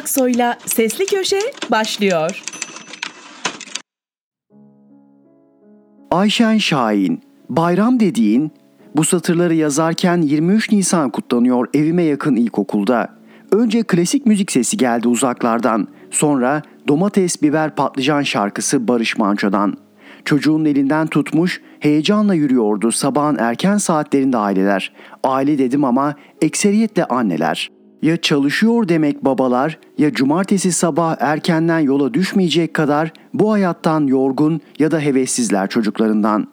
Aksoy'la Sesli Köşe başlıyor. Ayşen Şahin, bayram dediğin, bu satırları yazarken 23 Nisan kutlanıyor evime yakın ilkokulda. Önce klasik müzik sesi geldi uzaklardan, sonra domates, biber, patlıcan şarkısı Barış Manço'dan. Çocuğun elinden tutmuş, heyecanla yürüyordu sabahın erken saatlerinde aileler. Aile dedim ama ekseriyetle anneler. Ya çalışıyor demek babalar ya cumartesi sabah erkenden yola düşmeyecek kadar bu hayattan yorgun ya da hevessizler çocuklarından.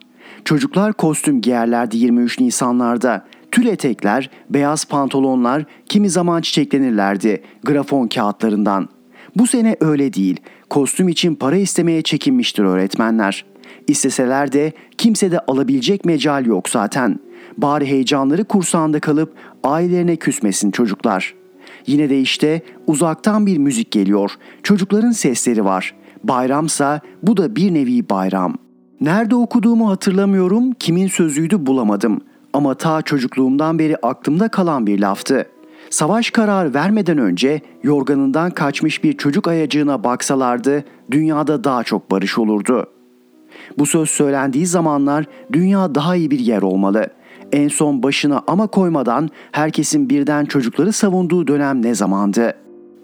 Çocuklar kostüm giyerlerdi 23 Nisanlarda. Tül etekler, beyaz pantolonlar, kimi zaman çiçeklenirlerdi grafon kağıtlarından. Bu sene öyle değil. Kostüm için para istemeye çekinmiştir öğretmenler. İsteseler de kimse de alabilecek mecal yok zaten. Bari heyecanları kursağında kalıp ailelerine küsmesin çocuklar. Yine de işte uzaktan bir müzik geliyor. Çocukların sesleri var. Bayramsa bu da bir nevi bayram. Nerede okuduğumu hatırlamıyorum, kimin sözüydü bulamadım. Ama ta çocukluğumdan beri aklımda kalan bir laftı. Savaş karar vermeden önce yorganından kaçmış bir çocuk ayacığına baksalardı dünyada daha çok barış olurdu. Bu söz söylendiği zamanlar dünya daha iyi bir yer olmalı. En son başına ama koymadan herkesin birden çocukları savunduğu dönem ne zamandı?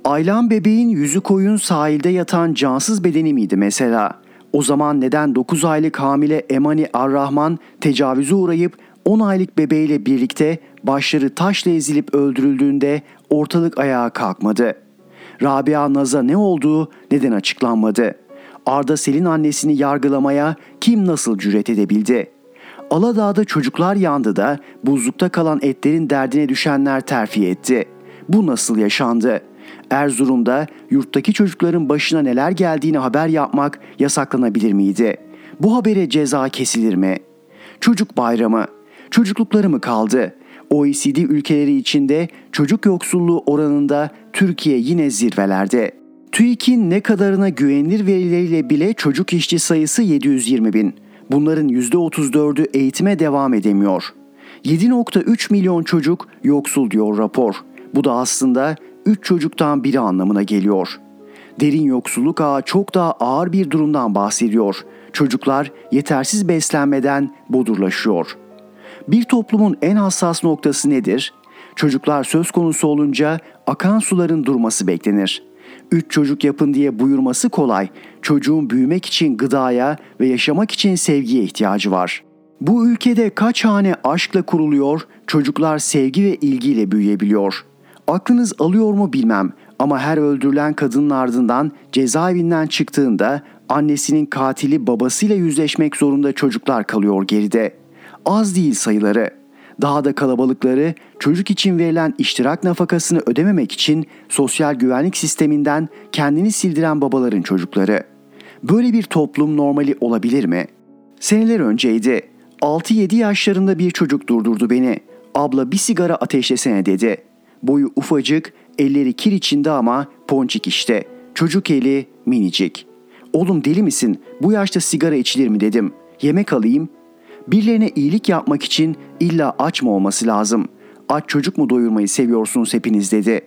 Aylan bebeğin yüzü koyun sahilde yatan cansız bedeni miydi mesela? O zaman neden 9 aylık hamile Emani Arrahman tecavüze uğrayıp 10 aylık bebeğiyle birlikte başları taşla ezilip öldürüldüğünde ortalık ayağa kalkmadı? Rabia Naz'a ne olduğu neden açıklanmadı? Arda Selin annesini yargılamaya kim nasıl cüret edebildi? Aladağ'da çocuklar yandı da buzlukta kalan etlerin derdine düşenler terfi etti. Bu nasıl yaşandı? Erzurum'da yurttaki çocukların başına neler geldiğini haber yapmak yasaklanabilir miydi? Bu habere ceza kesilir mi? Çocuk bayramı. Çocuklukları mı kaldı? OECD ülkeleri içinde çocuk yoksulluğu oranında Türkiye yine zirvelerde. TÜİK'in ne kadarına güvenilir verileriyle bile çocuk işçi sayısı 720 bin. Bunların %34'ü eğitime devam edemiyor. 7.3 milyon çocuk yoksul diyor rapor. Bu da aslında 3 çocuktan biri anlamına geliyor. Derin yoksulluk ağı çok daha ağır bir durumdan bahsediyor. Çocuklar yetersiz beslenmeden bodurlaşıyor. Bir toplumun en hassas noktası nedir? Çocuklar söz konusu olunca akan suların durması beklenir. Üç çocuk yapın diye buyurması kolay. Çocuğun büyümek için gıdaya ve yaşamak için sevgiye ihtiyacı var. Bu ülkede kaç hane aşkla kuruluyor, çocuklar sevgi ve ilgiyle büyüyebiliyor. Aklınız alıyor mu bilmem ama her öldürülen kadının ardından cezaevinden çıktığında annesinin katili babasıyla yüzleşmek zorunda çocuklar kalıyor geride. Az değil sayıları. Daha da kalabalıkları çocuk için verilen iştirak nafakasını ödememek için sosyal güvenlik sisteminden kendini sildiren babaların çocukları. Böyle bir toplum normali olabilir mi? Seneler önceydi. 6-7 yaşlarında bir çocuk durdurdu beni. Abla bir sigara ateşlesene dedi. Boyu ufacık, elleri kir içinde ama ponçik işte. Çocuk eli minicik. Oğlum deli misin? Bu yaşta sigara içilir mi dedim. Yemek alayım. Birilerine iyilik yapmak için illa aç mı olması lazım? Aç çocuk mu doyurmayı seviyorsunuz hepiniz dedi.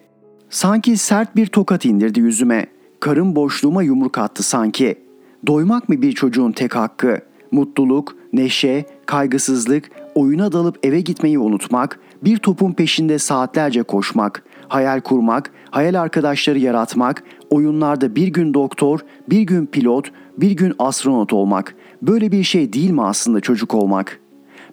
Sanki sert bir tokat indirdi yüzüme. Karın boşluğuma yumruk attı sanki. Doymak mı bir çocuğun tek hakkı? Mutluluk, neşe, kaygısızlık, oyuna dalıp eve gitmeyi unutmak, bir topun peşinde saatlerce koşmak, hayal kurmak, hayal arkadaşları yaratmak, oyunlarda bir gün doktor, bir gün pilot, bir gün astronot olmak. Böyle bir şey değil mi aslında çocuk olmak?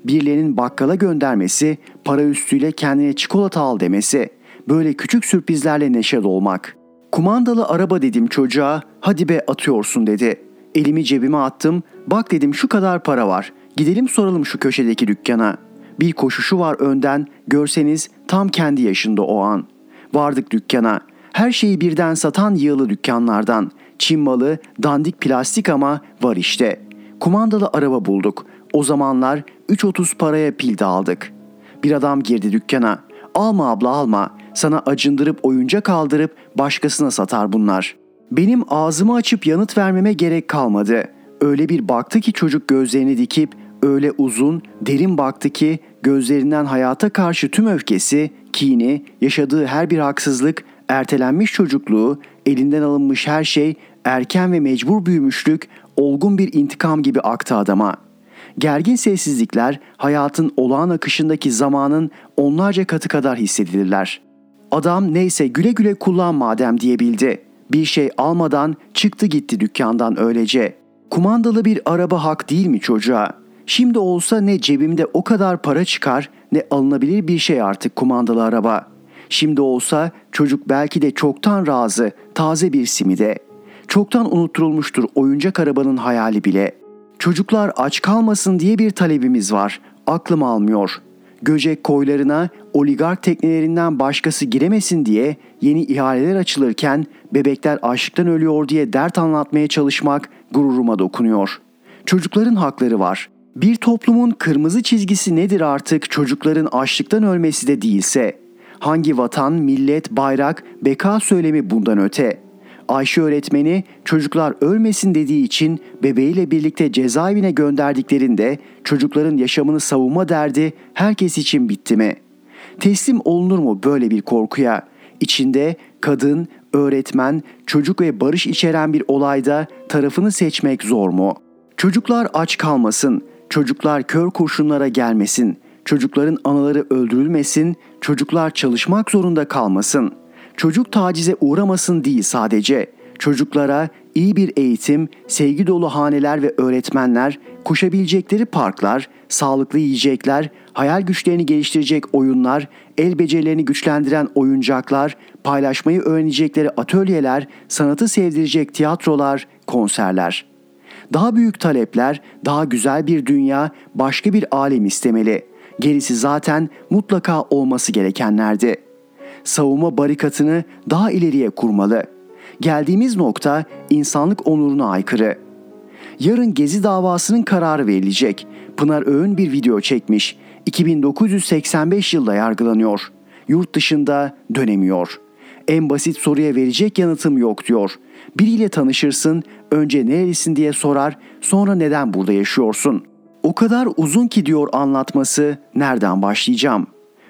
Birilerinin bakkala göndermesi, para üstüyle kendine çikolata al demesi, böyle küçük sürprizlerle neşe dolmak. Kumandalı araba dedim çocuğa, hadi be atıyorsun dedi. Elimi cebime attım, bak dedim şu kadar para var. Gidelim soralım şu köşedeki dükkana. Bir koşuşu var önden, görseniz tam kendi yaşında o an. Vardık dükkana. Her şeyi birden satan yığılı dükkanlardan. Çin malı, dandik plastik ama var işte. Kumandalı araba bulduk. O zamanlar 3.30 paraya pil de aldık. Bir adam girdi dükkana. Alma abla alma. Sana acındırıp oyuncak aldırıp başkasına satar bunlar. Benim ağzımı açıp yanıt vermeme gerek kalmadı. Öyle bir baktı ki çocuk gözlerini dikip öyle uzun, derin baktı ki gözlerinden hayata karşı tüm öfkesi, kini, yaşadığı her bir haksızlık ertelenmiş çocukluğu, elinden alınmış her şey, erken ve mecbur büyümüşlük, olgun bir intikam gibi aktı adama. Gergin sessizlikler hayatın olağan akışındaki zamanın onlarca katı kadar hissedilirler. Adam neyse güle güle kullan madem diyebildi. Bir şey almadan çıktı gitti dükkandan öylece. Kumandalı bir araba hak değil mi çocuğa? Şimdi olsa ne cebimde o kadar para çıkar ne alınabilir bir şey artık kumandalı araba. Şimdi olsa çocuk belki de çoktan razı taze bir simide. Çoktan unutturulmuştur oyuncak arabanın hayali bile. Çocuklar aç kalmasın diye bir talebimiz var. Aklım almıyor. Göcek koylarına oligark teknelerinden başkası giremesin diye yeni ihaleler açılırken bebekler açlıktan ölüyor diye dert anlatmaya çalışmak gururuma dokunuyor. Çocukların hakları var. Bir toplumun kırmızı çizgisi nedir artık çocukların açlıktan ölmesi de değilse? Hangi vatan, millet, bayrak, beka söylemi bundan öte? Ayşe öğretmeni çocuklar ölmesin dediği için bebeğiyle birlikte cezaevine gönderdiklerinde çocukların yaşamını savunma derdi herkes için bitti mi? Teslim olunur mu böyle bir korkuya? İçinde kadın, öğretmen, çocuk ve barış içeren bir olayda tarafını seçmek zor mu? Çocuklar aç kalmasın, çocuklar kör kurşunlara gelmesin, çocukların anaları öldürülmesin, çocuklar çalışmak zorunda kalmasın. Çocuk tacize uğramasın değil sadece. Çocuklara iyi bir eğitim, sevgi dolu haneler ve öğretmenler, koşabilecekleri parklar, sağlıklı yiyecekler, hayal güçlerini geliştirecek oyunlar, el becerilerini güçlendiren oyuncaklar, paylaşmayı öğrenecekleri atölyeler, sanatı sevdirecek tiyatrolar, konserler. Daha büyük talepler, daha güzel bir dünya, başka bir alem istemeli. Gerisi zaten mutlaka olması gerekenlerdi. Savunma barikatını daha ileriye kurmalı. Geldiğimiz nokta insanlık onuruna aykırı. Yarın Gezi davasının kararı verilecek. Pınar Öğün bir video çekmiş. 2985 yılda yargılanıyor. Yurt dışında dönemiyor. En basit soruya verecek yanıtım yok diyor. Biriyle tanışırsın, önce nerelisin diye sorar, sonra neden burada yaşıyorsun? O kadar uzun ki diyor anlatması, nereden başlayacağım?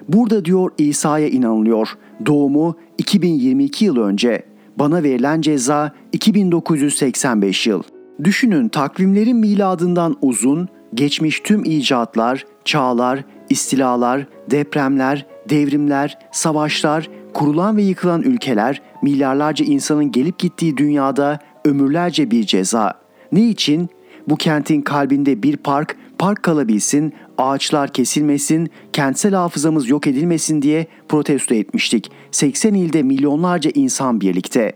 Burada diyor İsa'ya inanılıyor. Doğumu 2022 yıl önce. Bana verilen ceza 2985 yıl. Düşünün takvimlerin miladından uzun, geçmiş tüm icatlar, çağlar, istilalar, depremler, devrimler, savaşlar, kurulan ve yıkılan ülkeler, milyarlarca insanın gelip gittiği dünyada ömürlerce bir ceza. Ne için? Bu kentin kalbinde bir park, park kalabilsin, ağaçlar kesilmesin, kentsel hafızamız yok edilmesin diye protesto etmiştik. 80 ilde milyonlarca insan birlikte.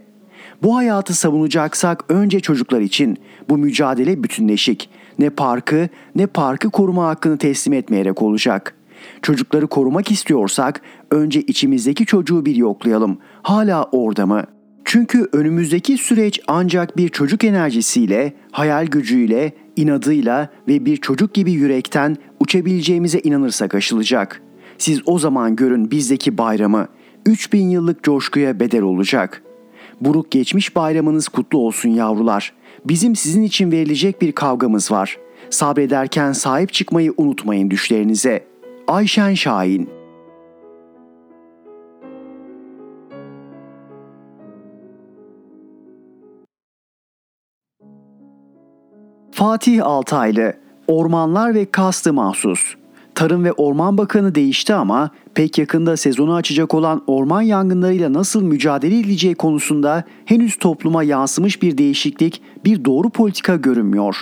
Bu hayatı savunacaksak önce çocuklar için bu mücadele bütünleşik. Ne parkı ne parkı koruma hakkını teslim etmeyerek olacak. Çocukları korumak istiyorsak önce içimizdeki çocuğu bir yoklayalım. Hala orada mı?'' Çünkü önümüzdeki süreç ancak bir çocuk enerjisiyle, hayal gücüyle, inadıyla ve bir çocuk gibi yürekten uçabileceğimize inanırsak aşılacak. Siz o zaman görün bizdeki bayramı. 3000 yıllık coşkuya bedel olacak. Buruk geçmiş bayramınız kutlu olsun yavrular. Bizim sizin için verilecek bir kavgamız var. Sabrederken sahip çıkmayı unutmayın düşlerinize. Ayşen Şahin Fatih Altaylı, Ormanlar ve Kastı Mahsus. Tarım ve Orman Bakanı değişti ama pek yakında sezonu açacak olan orman yangınlarıyla nasıl mücadele edileceği konusunda henüz topluma yansımış bir değişiklik, bir doğru politika görünmüyor.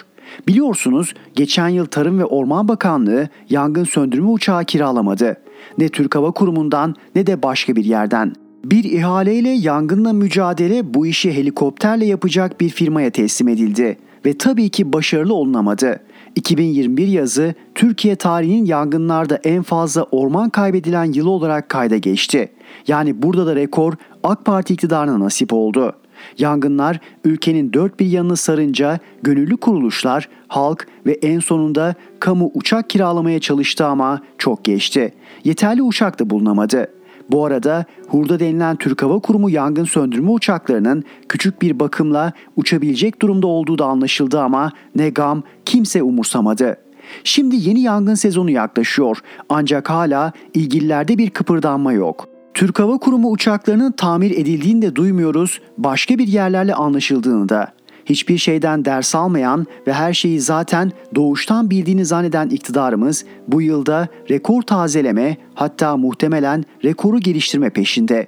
Biliyorsunuz geçen yıl Tarım ve Orman Bakanlığı yangın söndürme uçağı kiralamadı. Ne Türk Hava Kurumu'ndan ne de başka bir yerden. Bir ihaleyle yangınla mücadele bu işi helikopterle yapacak bir firmaya teslim edildi ve tabii ki başarılı olunamadı. 2021 yazı Türkiye tarihinin yangınlarda en fazla orman kaybedilen yılı olarak kayda geçti. Yani burada da rekor AK Parti iktidarına nasip oldu. Yangınlar ülkenin dört bir yanını sarınca gönüllü kuruluşlar, halk ve en sonunda kamu uçak kiralamaya çalıştı ama çok geçti. Yeterli uçak da bulunamadı. Bu arada Hurda denilen Türk Hava Kurumu yangın söndürme uçaklarının küçük bir bakımla uçabilecek durumda olduğu da anlaşıldı ama ne gam kimse umursamadı. Şimdi yeni yangın sezonu yaklaşıyor ancak hala ilgililerde bir kıpırdanma yok. Türk Hava Kurumu uçaklarının tamir edildiğini de duymuyoruz, başka bir yerlerle anlaşıldığını da. Hiçbir şeyden ders almayan ve her şeyi zaten doğuştan bildiğini zanneden iktidarımız bu yılda rekor tazeleme hatta muhtemelen rekoru geliştirme peşinde.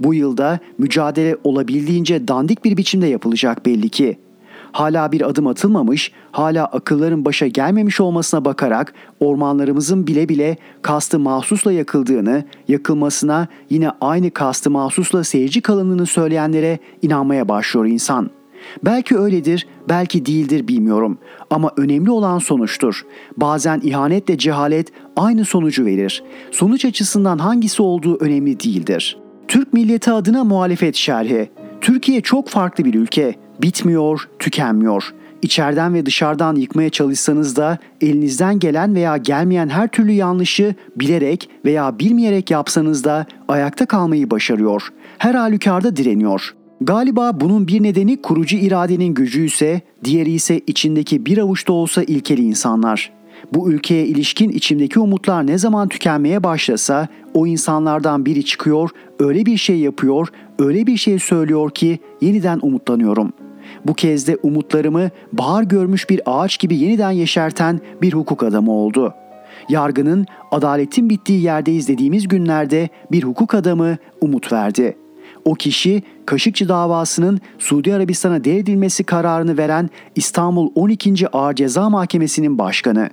Bu yılda mücadele olabildiğince dandik bir biçimde yapılacak belli ki hala bir adım atılmamış, hala akılların başa gelmemiş olmasına bakarak ormanlarımızın bile bile kastı mahsusla yakıldığını, yakılmasına yine aynı kastı mahsusla seyirci kalındığını söyleyenlere inanmaya başlıyor insan. Belki öyledir, belki değildir bilmiyorum ama önemli olan sonuçtur. Bazen ihanetle cehalet aynı sonucu verir. Sonuç açısından hangisi olduğu önemli değildir. Türk milleti adına muhalefet şerhi. Türkiye çok farklı bir ülke bitmiyor, tükenmiyor. İçeriden ve dışarıdan yıkmaya çalışsanız da elinizden gelen veya gelmeyen her türlü yanlışı bilerek veya bilmeyerek yapsanız da ayakta kalmayı başarıyor. Her halükarda direniyor. Galiba bunun bir nedeni kurucu iradenin gücü ise, diğeri ise içindeki bir avuçta olsa ilkeli insanlar. Bu ülkeye ilişkin içimdeki umutlar ne zaman tükenmeye başlasa o insanlardan biri çıkıyor, öyle bir şey yapıyor, öyle bir şey söylüyor ki yeniden umutlanıyorum. Bu kez de umutlarımı bahar görmüş bir ağaç gibi yeniden yeşerten bir hukuk adamı oldu. Yargının adaletin bittiği yerdeyiz dediğimiz günlerde bir hukuk adamı umut verdi. O kişi Kaşıkçı davasının Suudi Arabistan'a devredilmesi kararını veren İstanbul 12. Ağır Ceza Mahkemesi'nin başkanı.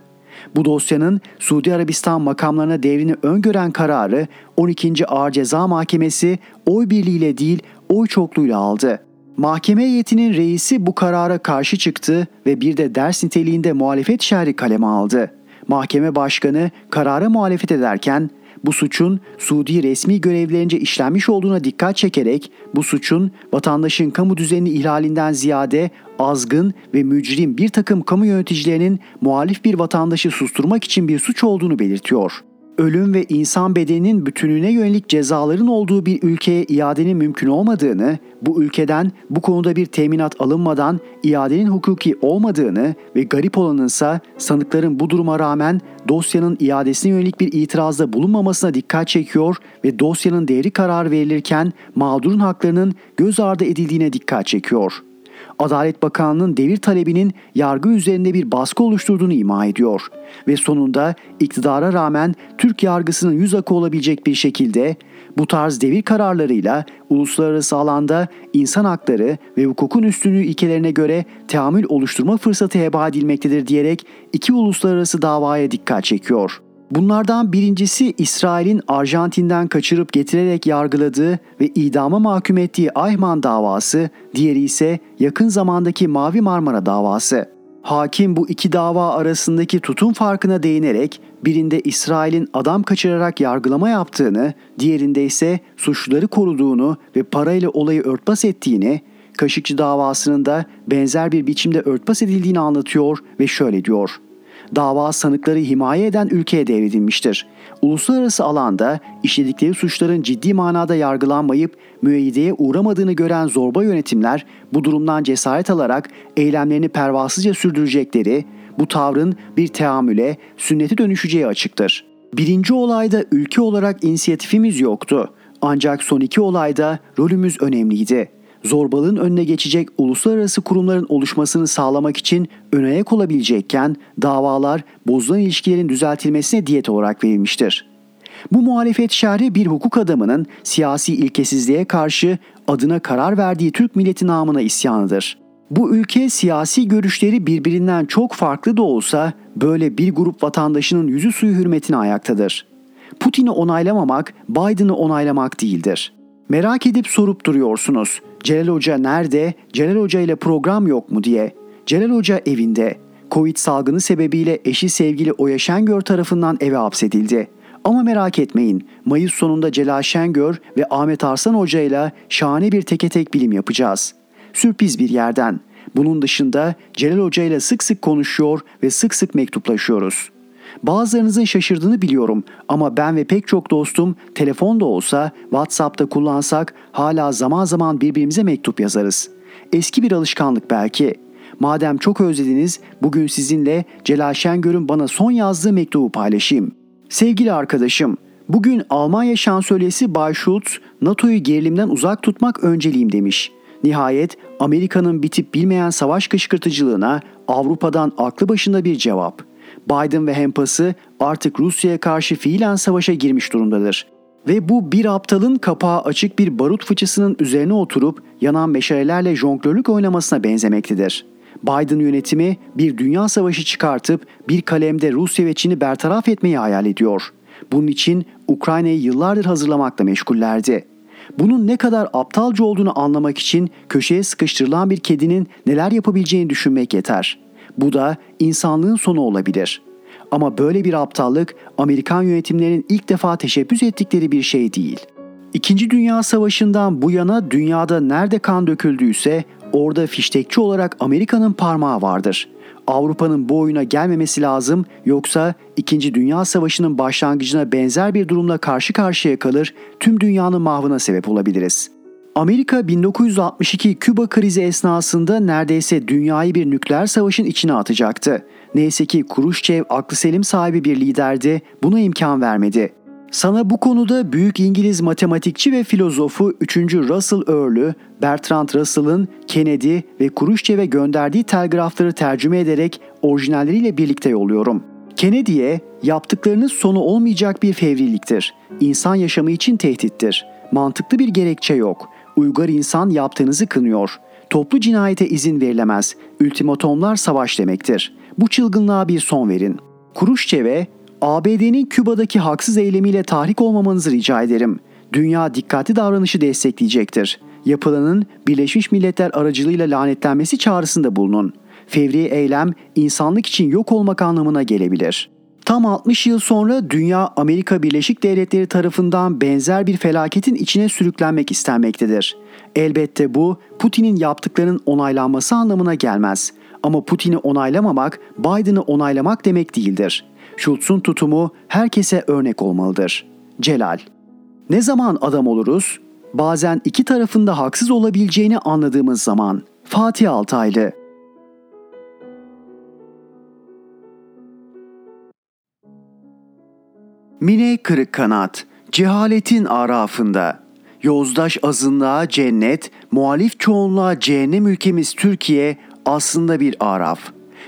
Bu dosyanın Suudi Arabistan makamlarına devrini öngören kararı 12. Ağır Ceza Mahkemesi oy birliğiyle değil oy çokluğuyla aldı. Mahkeme heyetinin reisi bu karara karşı çıktı ve bir de ders niteliğinde muhalefet şerri kaleme aldı. Mahkeme başkanı karara muhalefet ederken bu suçun Suudi resmi görevlerince işlenmiş olduğuna dikkat çekerek bu suçun vatandaşın kamu düzenini ihlalinden ziyade azgın ve mücrim bir takım kamu yöneticilerinin muhalif bir vatandaşı susturmak için bir suç olduğunu belirtiyor ölüm ve insan bedeninin bütününe yönelik cezaların olduğu bir ülkeye iadenin mümkün olmadığını, bu ülkeden bu konuda bir teminat alınmadan iadenin hukuki olmadığını ve garip olanınsa sanıkların bu duruma rağmen dosyanın iadesine yönelik bir itirazda bulunmamasına dikkat çekiyor ve dosyanın değeri karar verilirken mağdurun haklarının göz ardı edildiğine dikkat çekiyor.'' Adalet Bakanlığı'nın devir talebinin yargı üzerinde bir baskı oluşturduğunu ima ediyor ve sonunda iktidara rağmen Türk yargısının yüz akı olabilecek bir şekilde bu tarz devir kararlarıyla uluslararası alanda insan hakları ve hukukun üstünlüğü ilkelerine göre teamül oluşturma fırsatı heba edilmektedir diyerek iki uluslararası davaya dikkat çekiyor.'' Bunlardan birincisi İsrail'in Arjantin'den kaçırıp getirerek yargıladığı ve idama mahkum ettiği Ayman davası, diğeri ise yakın zamandaki Mavi Marmara davası. Hakim bu iki dava arasındaki tutum farkına değinerek birinde İsrail'in adam kaçırarak yargılama yaptığını, diğerinde ise suçluları koruduğunu ve parayla olayı örtbas ettiğini, Kaşıkçı davasının da benzer bir biçimde örtbas edildiğini anlatıyor ve şöyle diyor dava sanıkları himaye eden ülkeye devredilmiştir. Uluslararası alanda işledikleri suçların ciddi manada yargılanmayıp müeyyideye uğramadığını gören zorba yönetimler bu durumdan cesaret alarak eylemlerini pervasızca sürdürecekleri, bu tavrın bir teamüle, sünneti dönüşeceği açıktır. Birinci olayda ülke olarak inisiyatifimiz yoktu. Ancak son iki olayda rolümüz önemliydi zorbalığın önüne geçecek uluslararası kurumların oluşmasını sağlamak için ön ayak olabilecekken davalar bozulan ilişkilerin düzeltilmesine diyet olarak verilmiştir. Bu muhalefet şerhi bir hukuk adamının siyasi ilkesizliğe karşı adına karar verdiği Türk milleti namına isyanıdır. Bu ülke siyasi görüşleri birbirinden çok farklı da olsa böyle bir grup vatandaşının yüzü suyu hürmetine ayaktadır. Putin'i onaylamamak Biden'ı onaylamak değildir. Merak edip sorup duruyorsunuz. Celal Hoca nerede? Celal Hoca ile program yok mu diye. Celal Hoca evinde. Covid salgını sebebiyle eşi sevgili Oya Şengör tarafından eve hapsedildi. Ama merak etmeyin. Mayıs sonunda Celal Şengör ve Ahmet Arslan Hoca ile şahane bir teke tek bilim yapacağız. Sürpriz bir yerden. Bunun dışında Celal Hoca ile sık sık konuşuyor ve sık sık mektuplaşıyoruz. Bazılarınızın şaşırdığını biliyorum ama ben ve pek çok dostum telefonda olsa, WhatsApp'ta kullansak hala zaman zaman birbirimize mektup yazarız. Eski bir alışkanlık belki. Madem çok özlediniz, bugün sizinle Celal Şengör'ün bana son yazdığı mektubu paylaşayım. Sevgili arkadaşım, Bugün Almanya şansölyesi Bay Schulz, NATO'yu gerilimden uzak tutmak önceliğim demiş. Nihayet Amerika'nın bitip bilmeyen savaş kışkırtıcılığına Avrupa'dan aklı başında bir cevap. Biden ve hempası artık Rusya'ya karşı fiilen savaşa girmiş durumdadır. Ve bu bir aptalın kapağı açık bir barut fıçısının üzerine oturup yanan meşalelerle jonglörlük oynamasına benzemektedir. Biden yönetimi bir dünya savaşı çıkartıp bir kalemde Rusya ve Çin'i bertaraf etmeyi hayal ediyor. Bunun için Ukrayna'yı yıllardır hazırlamakla meşgullerdi. Bunun ne kadar aptalca olduğunu anlamak için köşeye sıkıştırılan bir kedinin neler yapabileceğini düşünmek yeter. Bu da insanlığın sonu olabilir. Ama böyle bir aptallık Amerikan yönetimlerinin ilk defa teşebbüs ettikleri bir şey değil. İkinci Dünya Savaşı'ndan bu yana dünyada nerede kan döküldüyse orada fiştekçi olarak Amerika'nın parmağı vardır. Avrupa'nın bu oyuna gelmemesi lazım yoksa 2. Dünya Savaşı'nın başlangıcına benzer bir durumla karşı karşıya kalır, tüm dünyanın mahvına sebep olabiliriz. Amerika 1962 Küba krizi esnasında neredeyse dünyayı bir nükleer savaşın içine atacaktı. Neyse ki Kuruşçev aklı selim sahibi bir liderdi, buna imkan vermedi. Sana bu konuda büyük İngiliz matematikçi ve filozofu 3. Russell Earl'ü, Bertrand Russell'ın Kennedy ve Kuruşçev'e gönderdiği telgrafları tercüme ederek orijinalleriyle birlikte yolluyorum. Kennedy'ye yaptıklarınız sonu olmayacak bir fevriliktir. İnsan yaşamı için tehdittir. Mantıklı bir gerekçe yok. Uygar insan yaptığınızı kınıyor. Toplu cinayete izin verilemez. Ultimatomlar savaş demektir. Bu çılgınlığa bir son verin. Kuruşçev'e ABD'nin Küba'daki haksız eylemiyle tahrik olmamanızı rica ederim. Dünya dikkatli davranışı destekleyecektir. Yapılanın Birleşmiş Milletler aracılığıyla lanetlenmesi çağrısında bulunun. Fevri eylem insanlık için yok olmak anlamına gelebilir. Tam 60 yıl sonra dünya Amerika Birleşik Devletleri tarafından benzer bir felaketin içine sürüklenmek istenmektedir. Elbette bu Putin'in yaptıklarının onaylanması anlamına gelmez. Ama Putin'i onaylamamak Biden'ı onaylamak demek değildir. Schultz'un tutumu herkese örnek olmalıdır. Celal Ne zaman adam oluruz? Bazen iki tarafında haksız olabileceğini anladığımız zaman. Fatih Altaylı Mine kırık kanat, cehaletin arafında. Yozdaş azınlığa cennet, muhalif çoğunluğa cehennem ülkemiz Türkiye aslında bir araf.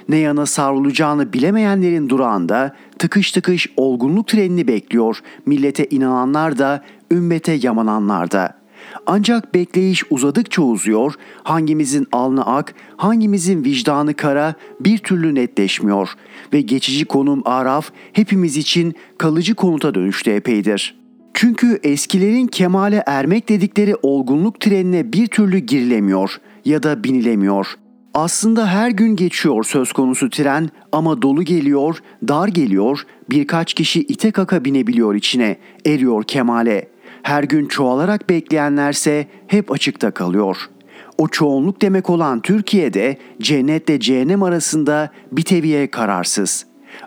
Ne yana savrulacağını bilemeyenlerin durağında tıkış tıkış olgunluk trenini bekliyor millete inananlar da, ümmete yamananlar da.'' Ancak bekleyiş uzadıkça uzuyor, hangimizin alnı ak, hangimizin vicdanı kara bir türlü netleşmiyor ve geçici konum Araf hepimiz için kalıcı konuta dönüştü epeydir. Çünkü eskilerin kemale ermek dedikleri olgunluk trenine bir türlü girilemiyor ya da binilemiyor. Aslında her gün geçiyor söz konusu tren ama dolu geliyor, dar geliyor, birkaç kişi ite kaka binebiliyor içine, eriyor kemale.'' Her gün çoğalarak bekleyenlerse hep açıkta kalıyor. O çoğunluk demek olan Türkiye'de cennetle cehennem arasında bir teviye kararsız.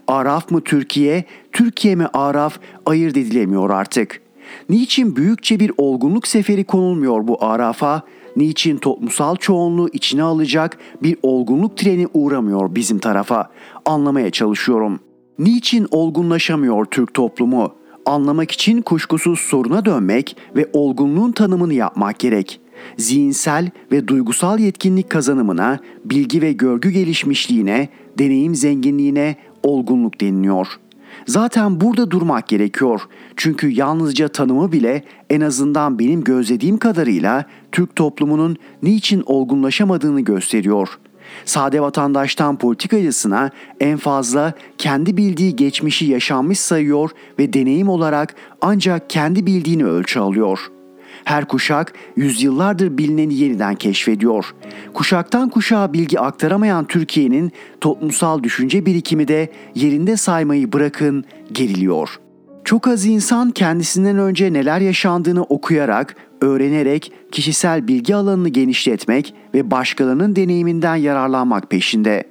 Araf mı Türkiye, Türkiye mi Araf ayırt edilemiyor artık. Niçin büyükçe bir olgunluk seferi konulmuyor bu Araf'a? Niçin toplumsal çoğunluğu içine alacak bir olgunluk treni uğramıyor bizim tarafa? Anlamaya çalışıyorum. Niçin olgunlaşamıyor Türk toplumu? Anlamak için kuşkusuz soruna dönmek ve olgunluğun tanımını yapmak gerek. Zihinsel ve duygusal yetkinlik kazanımına, bilgi ve görgü gelişmişliğine, deneyim zenginliğine olgunluk deniliyor. Zaten burada durmak gerekiyor. Çünkü yalnızca tanımı bile en azından benim gözlediğim kadarıyla Türk toplumunun niçin olgunlaşamadığını gösteriyor.'' Sade vatandaştan politikacısına en fazla kendi bildiği geçmişi yaşanmış sayıyor ve deneyim olarak ancak kendi bildiğini ölçü alıyor. Her kuşak yüzyıllardır bilineni yeniden keşfediyor. Kuşaktan kuşağa bilgi aktaramayan Türkiye'nin toplumsal düşünce birikimi de yerinde saymayı bırakın geriliyor.'' Çok az insan kendisinden önce neler yaşandığını okuyarak, öğrenerek kişisel bilgi alanını genişletmek ve başkalarının deneyiminden yararlanmak peşinde.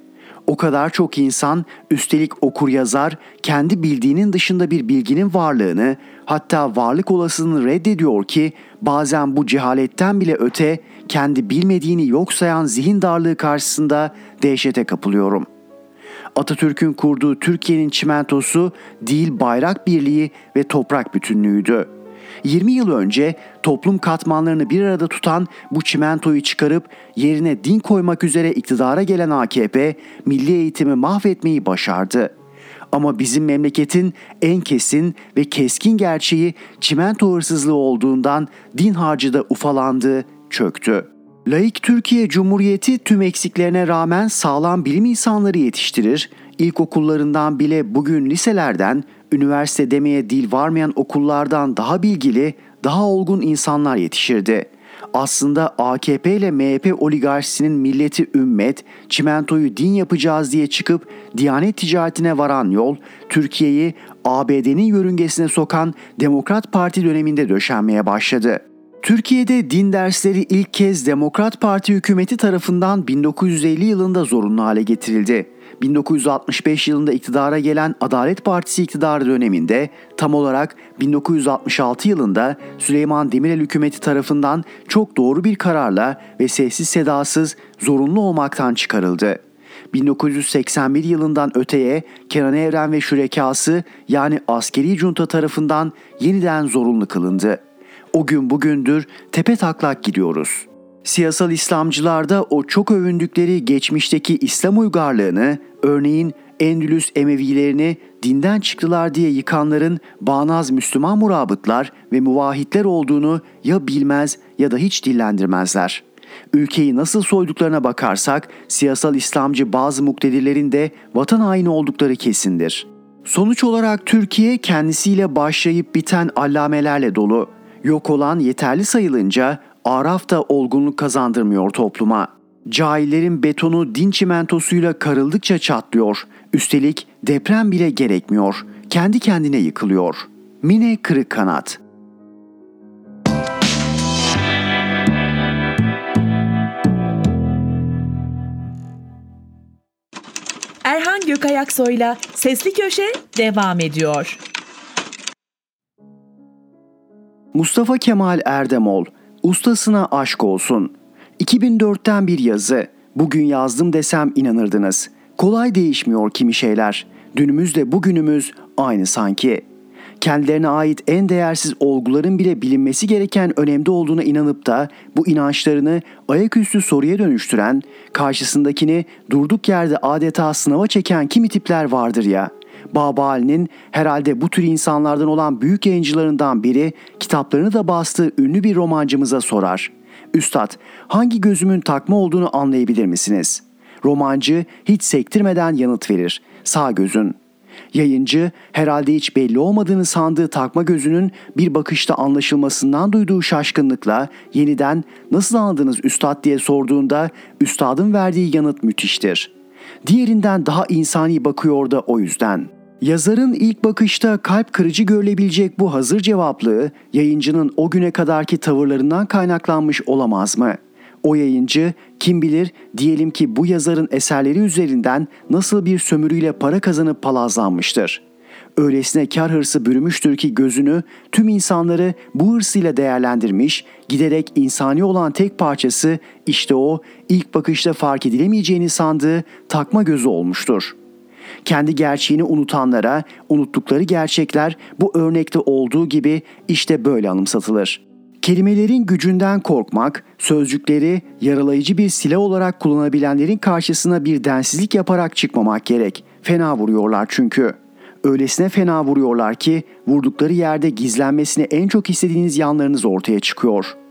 O kadar çok insan üstelik okur yazar kendi bildiğinin dışında bir bilginin varlığını hatta varlık olasılığını reddediyor ki bazen bu cehaletten bile öte kendi bilmediğini yok sayan zihin darlığı karşısında dehşete kapılıyorum.'' Atatürk'ün kurduğu Türkiye'nin çimentosu değil bayrak birliği ve toprak bütünlüğüydü. 20 yıl önce toplum katmanlarını bir arada tutan bu çimentoyu çıkarıp yerine din koymak üzere iktidara gelen AKP milli eğitimi mahvetmeyi başardı. Ama bizim memleketin en kesin ve keskin gerçeği çimento hırsızlığı olduğundan din harcı da ufalandı, çöktü. Laik Türkiye Cumhuriyeti tüm eksiklerine rağmen sağlam bilim insanları yetiştirir, ilkokullarından bile bugün liselerden, üniversite demeye dil varmayan okullardan daha bilgili, daha olgun insanlar yetişirdi. Aslında AKP ile MHP oligarşisinin milleti ümmet, çimentoyu din yapacağız diye çıkıp Diyanet ticaretine varan yol, Türkiye'yi ABD'nin yörüngesine sokan Demokrat Parti döneminde döşenmeye başladı. Türkiye'de din dersleri ilk kez Demokrat Parti hükümeti tarafından 1950 yılında zorunlu hale getirildi. 1965 yılında iktidara gelen Adalet Partisi iktidarı döneminde tam olarak 1966 yılında Süleyman Demirel hükümeti tarafından çok doğru bir kararla ve sessiz sedasız zorunlu olmaktan çıkarıldı. 1981 yılından öteye Kenan Evren ve şürekası yani askeri junta tarafından yeniden zorunlu kılındı. O gün bugündür tepe taklak gidiyoruz. Siyasal İslamcılarda o çok övündükleri geçmişteki İslam uygarlığını, örneğin Endülüs Emevilerini dinden çıktılar diye yıkanların bağnaz Müslüman murabıtlar ve muvahitler olduğunu ya bilmez ya da hiç dillendirmezler. Ülkeyi nasıl soyduklarına bakarsak siyasal İslamcı bazı muktedirlerin de vatan haini oldukları kesindir. Sonuç olarak Türkiye kendisiyle başlayıp biten allamelerle dolu. Yok olan yeterli sayılınca Araf da olgunluk kazandırmıyor topluma. Cahillerin betonu din çimentosuyla karıldıkça çatlıyor. Üstelik deprem bile gerekmiyor. Kendi kendine yıkılıyor. Mine Kırık Kanat Erhan Gökayaksoy'la Sesli Köşe devam ediyor. Mustafa Kemal Erdemol, ustasına aşk olsun. 2004'ten bir yazı. Bugün yazdım desem inanırdınız. Kolay değişmiyor kimi şeyler. Dünümüzle bugünümüz aynı sanki. Kendilerine ait en değersiz olguların bile bilinmesi gereken önemde olduğuna inanıp da bu inançlarını ayaküstü soruya dönüştüren, karşısındakini durduk yerde adeta sınava çeken kimi tipler vardır ya.'' Baba Ali'nin herhalde bu tür insanlardan olan büyük yayıncılarından biri kitaplarını da bastığı ünlü bir romancımıza sorar. Üstad hangi gözümün takma olduğunu anlayabilir misiniz? Romancı hiç sektirmeden yanıt verir. Sağ gözün. Yayıncı herhalde hiç belli olmadığını sandığı takma gözünün bir bakışta anlaşılmasından duyduğu şaşkınlıkla yeniden nasıl anladınız üstad diye sorduğunda üstadın verdiği yanıt müthiştir. Diğerinden daha insani bakıyor da o yüzden.'' Yazarın ilk bakışta kalp kırıcı görülebilecek bu hazır cevaplığı yayıncının o güne kadarki tavırlarından kaynaklanmış olamaz mı? O yayıncı kim bilir diyelim ki bu yazarın eserleri üzerinden nasıl bir sömürüyle para kazanıp palazlanmıştır. Öylesine kar hırsı bürümüştür ki gözünü tüm insanları bu hırsıyla değerlendirmiş, giderek insani olan tek parçası işte o ilk bakışta fark edilemeyeceğini sandığı takma gözü olmuştur.'' Kendi gerçeğini unutanlara unuttukları gerçekler bu örnekte olduğu gibi işte böyle anımsatılır. Kelimelerin gücünden korkmak, sözcükleri yaralayıcı bir silah olarak kullanabilenlerin karşısına bir densizlik yaparak çıkmamak gerek. Fena vuruyorlar çünkü. Öylesine fena vuruyorlar ki vurdukları yerde gizlenmesini en çok istediğiniz yanlarınız ortaya çıkıyor.''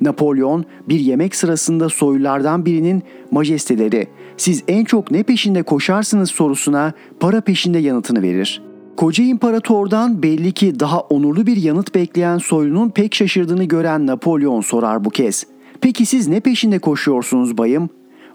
Napolyon bir yemek sırasında soylulardan birinin majesteleri siz en çok ne peşinde koşarsınız sorusuna para peşinde yanıtını verir. Koca imparatordan belli ki daha onurlu bir yanıt bekleyen soylunun pek şaşırdığını gören Napolyon sorar bu kez. Peki siz ne peşinde koşuyorsunuz bayım?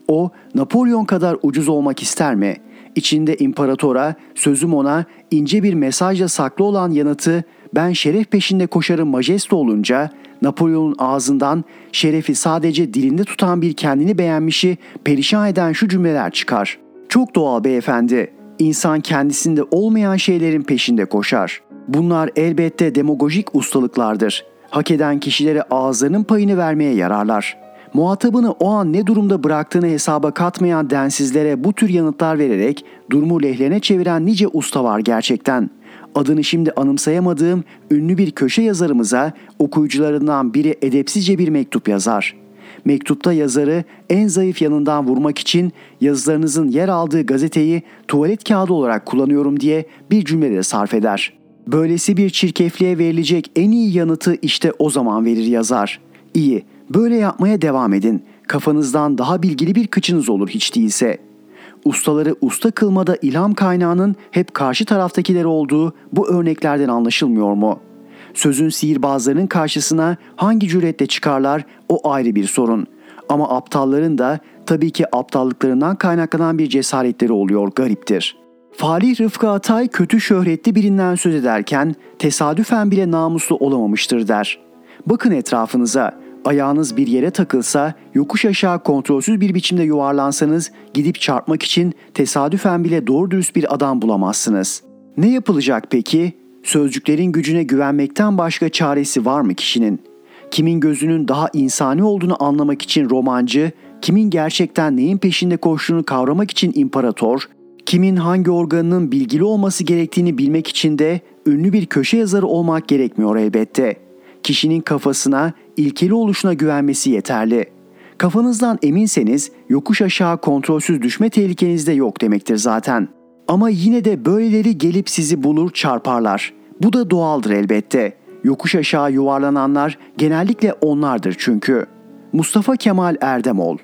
O Napolyon kadar ucuz olmak ister mi? İçinde imparatora, sözüm ona ince bir mesajla saklı olan yanıtı ben şeref peşinde koşarım majeste olunca Napolyon'un ağzından şerefi sadece dilinde tutan bir kendini beğenmişi perişan eden şu cümleler çıkar. Çok doğal beyefendi. İnsan kendisinde olmayan şeylerin peşinde koşar. Bunlar elbette demagojik ustalıklardır. Hak eden kişilere ağızlarının payını vermeye yararlar. Muhatabını o an ne durumda bıraktığını hesaba katmayan densizlere bu tür yanıtlar vererek durumu lehlerine çeviren nice usta var gerçekten. Adını şimdi anımsayamadığım ünlü bir köşe yazarımıza okuyucularından biri edepsizce bir mektup yazar. Mektupta yazarı en zayıf yanından vurmak için yazılarınızın yer aldığı gazeteyi tuvalet kağıdı olarak kullanıyorum diye bir cümlede sarf eder. Böylesi bir çirkefliğe verilecek en iyi yanıtı işte o zaman verir yazar. İyi, böyle yapmaya devam edin. Kafanızdan daha bilgili bir kıçınız olur hiç değilse. Ustaları usta kılmada ilham kaynağının hep karşı taraftakileri olduğu bu örneklerden anlaşılmıyor mu? Sözün sihirbazlarının karşısına hangi cüretle çıkarlar o ayrı bir sorun. Ama aptalların da tabii ki aptallıklarından kaynaklanan bir cesaretleri oluyor gariptir.'' Falih Rıfkı Atay kötü şöhretli birinden söz ederken tesadüfen bile namuslu olamamıştır der. Bakın etrafınıza, ayağınız bir yere takılsa, yokuş aşağı kontrolsüz bir biçimde yuvarlansanız gidip çarpmak için tesadüfen bile doğru dürüst bir adam bulamazsınız. Ne yapılacak peki? Sözcüklerin gücüne güvenmekten başka çaresi var mı kişinin? Kimin gözünün daha insani olduğunu anlamak için romancı, kimin gerçekten neyin peşinde koştuğunu kavramak için imparator, kimin hangi organının bilgili olması gerektiğini bilmek için de ünlü bir köşe yazarı olmak gerekmiyor elbette. Kişinin kafasına, ilkeli oluşuna güvenmesi yeterli. Kafanızdan eminseniz yokuş aşağı kontrolsüz düşme tehlikeniz de yok demektir zaten. Ama yine de böyleleri gelip sizi bulur çarparlar. Bu da doğaldır elbette. Yokuş aşağı yuvarlananlar genellikle onlardır çünkü. Mustafa Kemal Erdemol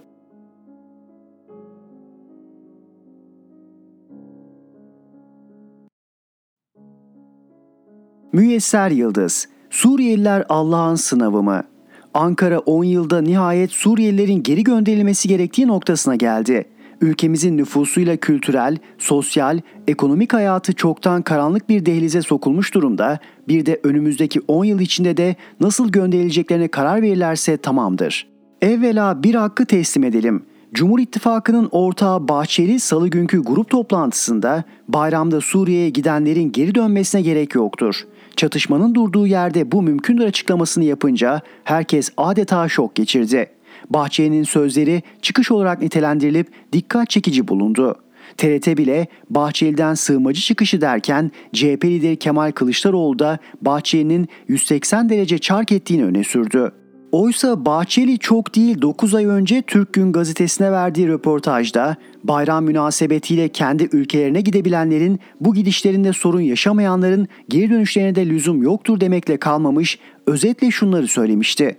Müyesser Yıldız, Suriyeliler Allah'ın sınavı mı? Ankara 10 yılda nihayet Suriyelilerin geri gönderilmesi gerektiği noktasına geldi. Ülkemizin nüfusuyla kültürel, sosyal, ekonomik hayatı çoktan karanlık bir dehlize sokulmuş durumda. Bir de önümüzdeki 10 yıl içinde de nasıl gönderileceklerine karar verirlerse tamamdır. Evvela bir hakkı teslim edelim. Cumhur İttifakı'nın ortağı Bahçeli salı günkü grup toplantısında bayramda Suriye'ye gidenlerin geri dönmesine gerek yoktur. Çatışmanın durduğu yerde bu mümkündür açıklamasını yapınca herkes adeta şok geçirdi. Bahçeli'nin sözleri çıkış olarak nitelendirilip dikkat çekici bulundu. TRT bile Bahçeli'den sığmacı çıkışı derken CHP lideri Kemal Kılıçdaroğlu da Bahçeli'nin 180 derece çark ettiğini öne sürdü. Oysa Bahçeli çok değil 9 ay önce Türk Gün gazetesine verdiği röportajda bayram münasebetiyle kendi ülkelerine gidebilenlerin bu gidişlerinde sorun yaşamayanların geri dönüşlerine de lüzum yoktur demekle kalmamış özetle şunları söylemişti.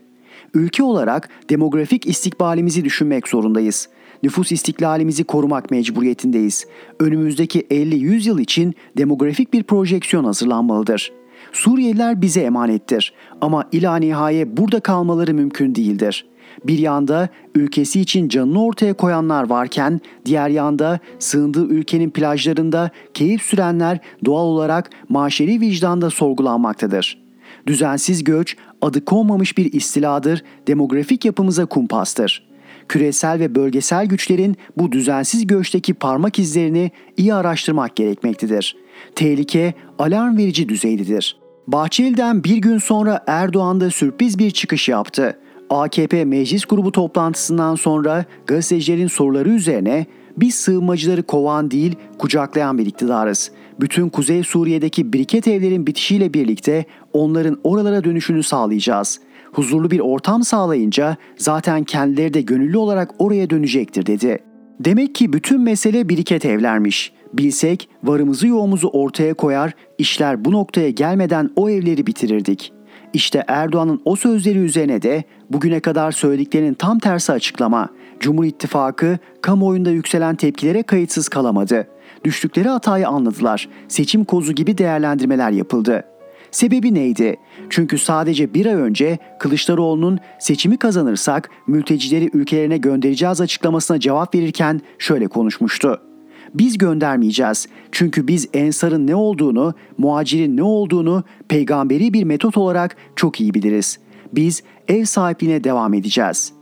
Ülke olarak demografik istikbalimizi düşünmek zorundayız. Nüfus istiklalimizi korumak mecburiyetindeyiz. Önümüzdeki 50-100 yıl için demografik bir projeksiyon hazırlanmalıdır.'' Suriyeliler bize emanettir ama ila nihaye burada kalmaları mümkün değildir. Bir yanda ülkesi için canını ortaya koyanlar varken diğer yanda sığındığı ülkenin plajlarında keyif sürenler doğal olarak maşeri vicdanda sorgulanmaktadır. Düzensiz göç adı konmamış bir istiladır, demografik yapımıza kumpastır. Küresel ve bölgesel güçlerin bu düzensiz göçteki parmak izlerini iyi araştırmak gerekmektedir. Tehlike alarm verici düzeydedir. Bahçeli'den bir gün sonra Erdoğan da sürpriz bir çıkış yaptı. AKP meclis grubu toplantısından sonra gazetecilerin soruları üzerine biz sığınmacıları kovan değil kucaklayan bir iktidarız. Bütün Kuzey Suriye'deki biriket evlerin bitişiyle birlikte onların oralara dönüşünü sağlayacağız. Huzurlu bir ortam sağlayınca zaten kendileri de gönüllü olarak oraya dönecektir dedi. Demek ki bütün mesele biriket evlermiş. Bilsek varımızı yoğumuzu ortaya koyar, işler bu noktaya gelmeden o evleri bitirirdik. İşte Erdoğan'ın o sözleri üzerine de bugüne kadar söylediklerinin tam tersi açıklama. Cumhur İttifakı kamuoyunda yükselen tepkilere kayıtsız kalamadı. Düştükleri hatayı anladılar. Seçim kozu gibi değerlendirmeler yapıldı. Sebebi neydi? Çünkü sadece bir ay önce Kılıçdaroğlu'nun seçimi kazanırsak mültecileri ülkelerine göndereceğiz açıklamasına cevap verirken şöyle konuşmuştu. Biz göndermeyeceğiz. Çünkü biz ensarın ne olduğunu, muhacirin ne olduğunu peygamberi bir metot olarak çok iyi biliriz. Biz ev sahipliğine devam edeceğiz.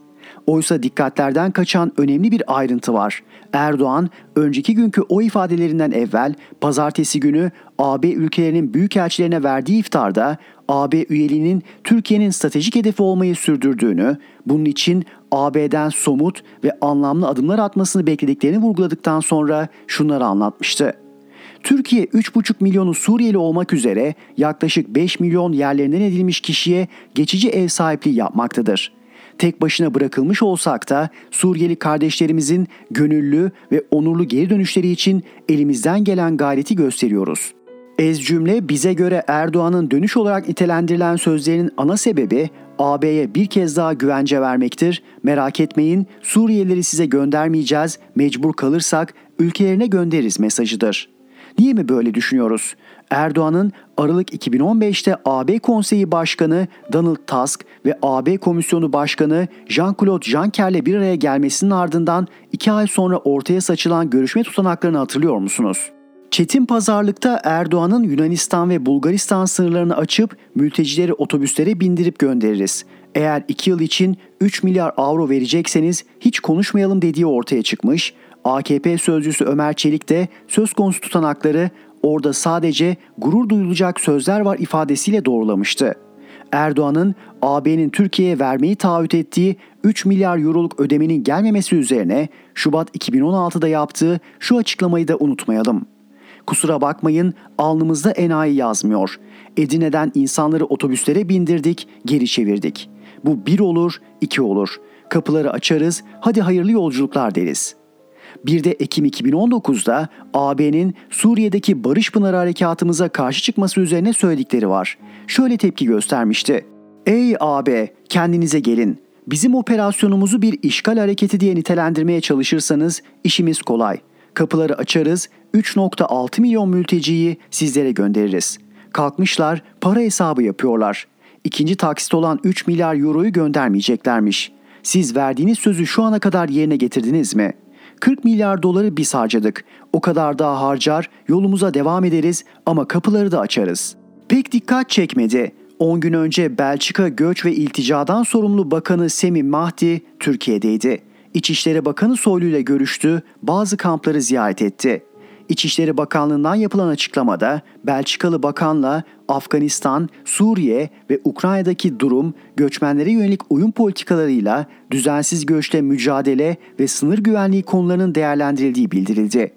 Oysa dikkatlerden kaçan önemli bir ayrıntı var. Erdoğan önceki günkü o ifadelerinden evvel pazartesi günü AB ülkelerinin büyükelçilerine verdiği iftarda AB üyeliğinin Türkiye'nin stratejik hedefi olmayı sürdürdüğünü, bunun için AB'den somut ve anlamlı adımlar atmasını beklediklerini vurguladıktan sonra şunları anlatmıştı. Türkiye 3,5 milyonu Suriyeli olmak üzere yaklaşık 5 milyon yerlerinden edilmiş kişiye geçici ev sahipliği yapmaktadır. Tek başına bırakılmış olsak da Suriyeli kardeşlerimizin gönüllü ve onurlu geri dönüşleri için elimizden gelen gayreti gösteriyoruz. Ez cümle bize göre Erdoğan'ın dönüş olarak nitelendirilen sözlerinin ana sebebi AB'ye bir kez daha güvence vermektir. Merak etmeyin Suriyelileri size göndermeyeceğiz, mecbur kalırsak ülkelerine göndeririz mesajıdır. Niye mi böyle düşünüyoruz? Erdoğan'ın Aralık 2015'te AB Konseyi Başkanı Donald Tusk ve AB Komisyonu Başkanı Jean-Claude Juncker'le bir araya gelmesinin ardından iki ay sonra ortaya saçılan görüşme tutanaklarını hatırlıyor musunuz? Çetin pazarlıkta Erdoğan'ın Yunanistan ve Bulgaristan sınırlarını açıp mültecileri otobüslere bindirip göndeririz. Eğer 2 yıl için 3 milyar avro verecekseniz hiç konuşmayalım dediği ortaya çıkmış. AKP sözcüsü Ömer Çelik de söz konusu tutanakları orada sadece gurur duyulacak sözler var ifadesiyle doğrulamıştı. Erdoğan'ın AB'nin Türkiye'ye vermeyi taahhüt ettiği 3 milyar euroluk ödemenin gelmemesi üzerine Şubat 2016'da yaptığı şu açıklamayı da unutmayalım. Kusura bakmayın alnımızda enayi yazmıyor. Edirne'den insanları otobüslere bindirdik, geri çevirdik. Bu bir olur, iki olur. Kapıları açarız, hadi hayırlı yolculuklar deriz.'' Bir de Ekim 2019'da AB'nin Suriye'deki Barış Pınarı harekatımıza karşı çıkması üzerine söyledikleri var. Şöyle tepki göstermişti. Ey AB kendinize gelin. Bizim operasyonumuzu bir işgal hareketi diye nitelendirmeye çalışırsanız işimiz kolay. Kapıları açarız, 3.6 milyon mülteciyi sizlere göndeririz. Kalkmışlar, para hesabı yapıyorlar. İkinci taksit olan 3 milyar euroyu göndermeyeceklermiş. Siz verdiğiniz sözü şu ana kadar yerine getirdiniz mi?'' 40 milyar doları biz harcadık. O kadar daha harcar, yolumuza devam ederiz ama kapıları da açarız. Pek dikkat çekmedi. 10 gün önce Belçika Göç ve İlticadan sorumlu Bakanı Semih Mahdi Türkiye'deydi. İçişleri Bakanı Soylu ile görüştü, bazı kampları ziyaret etti. İçişleri Bakanlığı'ndan yapılan açıklamada Belçikalı bakanla Afganistan, Suriye ve Ukrayna'daki durum, göçmenlere yönelik uyum politikalarıyla düzensiz göçle mücadele ve sınır güvenliği konularının değerlendirildiği bildirildi.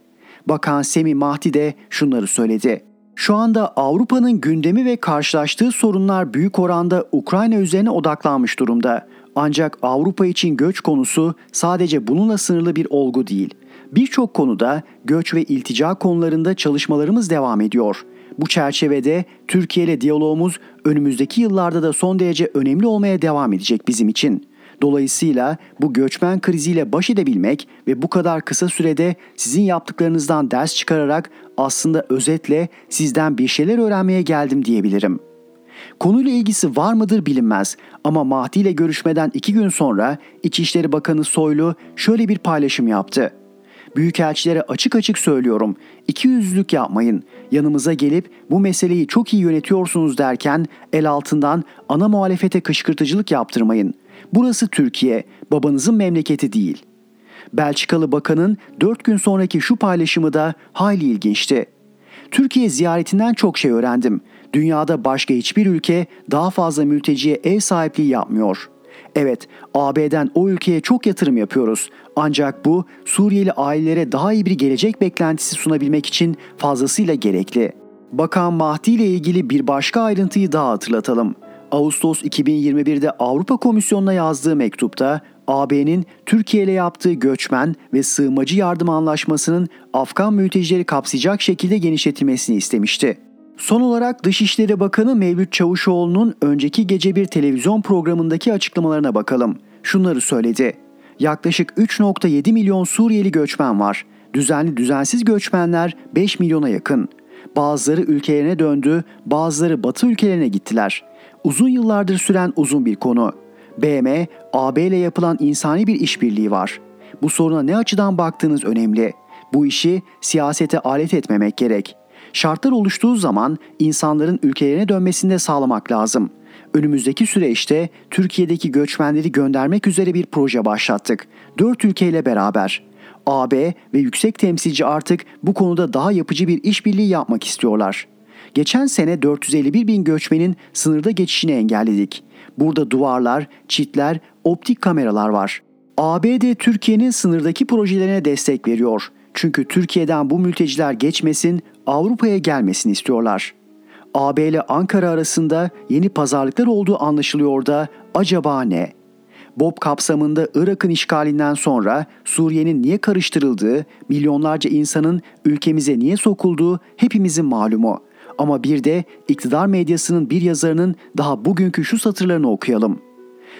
Bakan Semi Mahdi de şunları söyledi. Şu anda Avrupa'nın gündemi ve karşılaştığı sorunlar büyük oranda Ukrayna üzerine odaklanmış durumda. Ancak Avrupa için göç konusu sadece bununla sınırlı bir olgu değil. Birçok konuda göç ve iltica konularında çalışmalarımız devam ediyor. Bu çerçevede Türkiye ile diyalogumuz önümüzdeki yıllarda da son derece önemli olmaya devam edecek bizim için. Dolayısıyla bu göçmen kriziyle baş edebilmek ve bu kadar kısa sürede sizin yaptıklarınızdan ders çıkararak aslında özetle sizden bir şeyler öğrenmeye geldim diyebilirim. Konuyla ilgisi var mıdır bilinmez ama Mahdi ile görüşmeden iki gün sonra İçişleri Bakanı Soylu şöyle bir paylaşım yaptı. Büyükelçilere açık açık söylüyorum. İki yüzlük yapmayın. Yanımıza gelip bu meseleyi çok iyi yönetiyorsunuz derken el altından ana muhalefete kışkırtıcılık yaptırmayın. Burası Türkiye, babanızın memleketi değil. Belçikalı bakanın dört gün sonraki şu paylaşımı da hayli ilginçti. Türkiye ziyaretinden çok şey öğrendim. Dünyada başka hiçbir ülke daha fazla mülteciye ev sahipliği yapmıyor. Evet, AB'den o ülkeye çok yatırım yapıyoruz. Ancak bu Suriyeli ailelere daha iyi bir gelecek beklentisi sunabilmek için fazlasıyla gerekli. Bakan Mahdi ile ilgili bir başka ayrıntıyı daha hatırlatalım. Ağustos 2021'de Avrupa Komisyonu'na yazdığı mektupta AB'nin Türkiye ile yaptığı göçmen ve sığınmacı yardım anlaşmasının Afgan mültecileri kapsayacak şekilde genişletilmesini istemişti. Son olarak Dışişleri Bakanı Mevlüt Çavuşoğlu'nun önceki gece bir televizyon programındaki açıklamalarına bakalım. Şunları söyledi. Yaklaşık 3.7 milyon Suriyeli göçmen var. Düzenli düzensiz göçmenler 5 milyona yakın. Bazıları ülkelerine döndü, bazıları batı ülkelerine gittiler. Uzun yıllardır süren uzun bir konu. BM, AB ile yapılan insani bir işbirliği var. Bu soruna ne açıdan baktığınız önemli. Bu işi siyasete alet etmemek gerek. Şartlar oluştuğu zaman insanların ülkelerine dönmesini de sağlamak lazım. Önümüzdeki süreçte Türkiye'deki göçmenleri göndermek üzere bir proje başlattık. Dört ülkeyle beraber. AB ve yüksek temsilci artık bu konuda daha yapıcı bir işbirliği yapmak istiyorlar. Geçen sene 451 bin göçmenin sınırda geçişini engelledik. Burada duvarlar, çitler, optik kameralar var. ABD Türkiye'nin sınırdaki projelerine destek veriyor. Çünkü Türkiye'den bu mülteciler geçmesin, Avrupa'ya gelmesin istiyorlar. AB ile Ankara arasında yeni pazarlıklar olduğu anlaşılıyor da acaba ne? BOP kapsamında Irak'ın işgalinden sonra Suriye'nin niye karıştırıldığı, milyonlarca insanın ülkemize niye sokulduğu hepimizin malumu. Ama bir de iktidar medyasının bir yazarının daha bugünkü şu satırlarını okuyalım.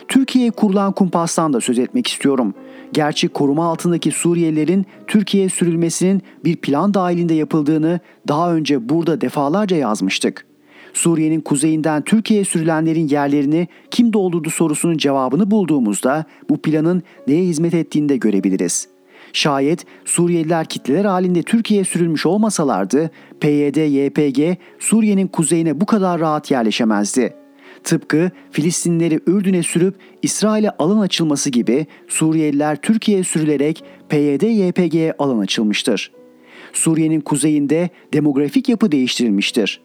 Türkiye'ye kurulan kumpastan da söz etmek istiyorum. Gerçi koruma altındaki Suriyelilerin Türkiye'ye sürülmesinin bir plan dahilinde yapıldığını daha önce burada defalarca yazmıştık. Suriye'nin kuzeyinden Türkiye'ye sürülenlerin yerlerini kim doldurdu sorusunun cevabını bulduğumuzda bu planın neye hizmet ettiğini de görebiliriz. Şayet Suriyeliler kitleler halinde Türkiye'ye sürülmüş olmasalardı PYD, YPG Suriye'nin kuzeyine bu kadar rahat yerleşemezdi. Tıpkı Filistinleri Ürdün'e sürüp İsrail'e alan açılması gibi Suriyeliler Türkiye'ye sürülerek PYD, YPG'ye alan açılmıştır. Suriye'nin kuzeyinde demografik yapı değiştirilmiştir.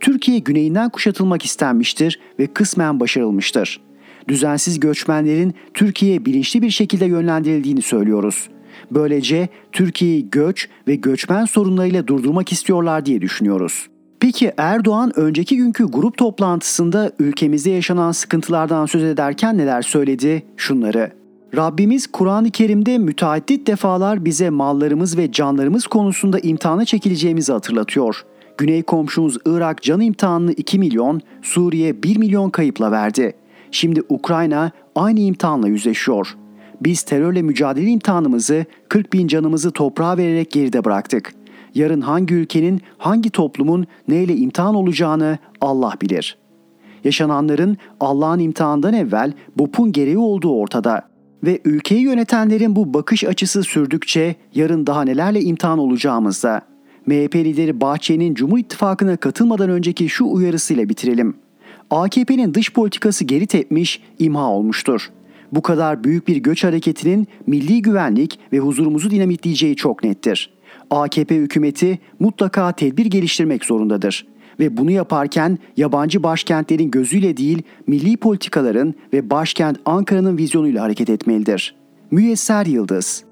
Türkiye güneyinden kuşatılmak istenmiştir ve kısmen başarılmıştır. Düzensiz göçmenlerin Türkiye'ye bilinçli bir şekilde yönlendirildiğini söylüyoruz. Böylece Türkiye'yi göç ve göçmen sorunlarıyla durdurmak istiyorlar diye düşünüyoruz. Peki Erdoğan önceki günkü grup toplantısında ülkemizde yaşanan sıkıntılardan söz ederken neler söyledi? Şunları. Rabbimiz Kur'an-ı Kerim'de müteaddit defalar bize mallarımız ve canlarımız konusunda imtihana çekileceğimizi hatırlatıyor. Güney komşumuz Irak can imtihanını 2 milyon, Suriye 1 milyon kayıpla verdi. Şimdi Ukrayna aynı imtihanla yüzleşiyor. Biz terörle mücadele imtihanımızı 40 bin canımızı toprağa vererek geride bıraktık. Yarın hangi ülkenin, hangi toplumun neyle imtihan olacağını Allah bilir. Yaşananların Allah'ın imtihandan evvel BOP'un gereği olduğu ortada. Ve ülkeyi yönetenlerin bu bakış açısı sürdükçe yarın daha nelerle imtihan olacağımızda. MHP lideri Bahçeli'nin Cumhur İttifakı'na katılmadan önceki şu uyarısıyla bitirelim. AKP'nin dış politikası geri tepmiş, imha olmuştur. Bu kadar büyük bir göç hareketinin milli güvenlik ve huzurumuzu dinamitleyeceği çok nettir. AKP hükümeti mutlaka tedbir geliştirmek zorundadır ve bunu yaparken yabancı başkentlerin gözüyle değil milli politikaların ve başkent Ankara'nın vizyonuyla hareket etmelidir. Müyesser Yıldız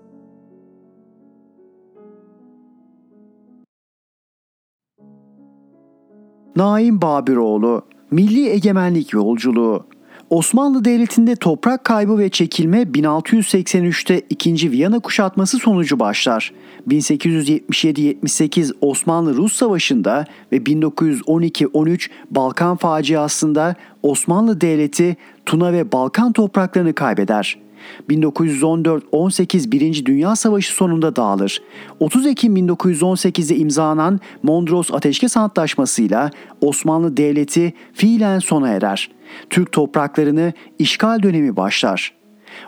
Naim Babiroğlu Milli Egemenlik Yolculuğu Osmanlı Devleti'nde toprak kaybı ve çekilme 1683'te 2. Viyana kuşatması sonucu başlar. 1877-78 Osmanlı-Rus Savaşı'nda ve 1912-13 Balkan faciasında Osmanlı Devleti Tuna ve Balkan topraklarını kaybeder. 1914-18 Birinci Dünya Savaşı sonunda dağılır. 30 Ekim 1918'de imzalanan Mondros Ateşkes Antlaşması'yla Osmanlı Devleti fiilen sona erer. Türk topraklarını işgal dönemi başlar.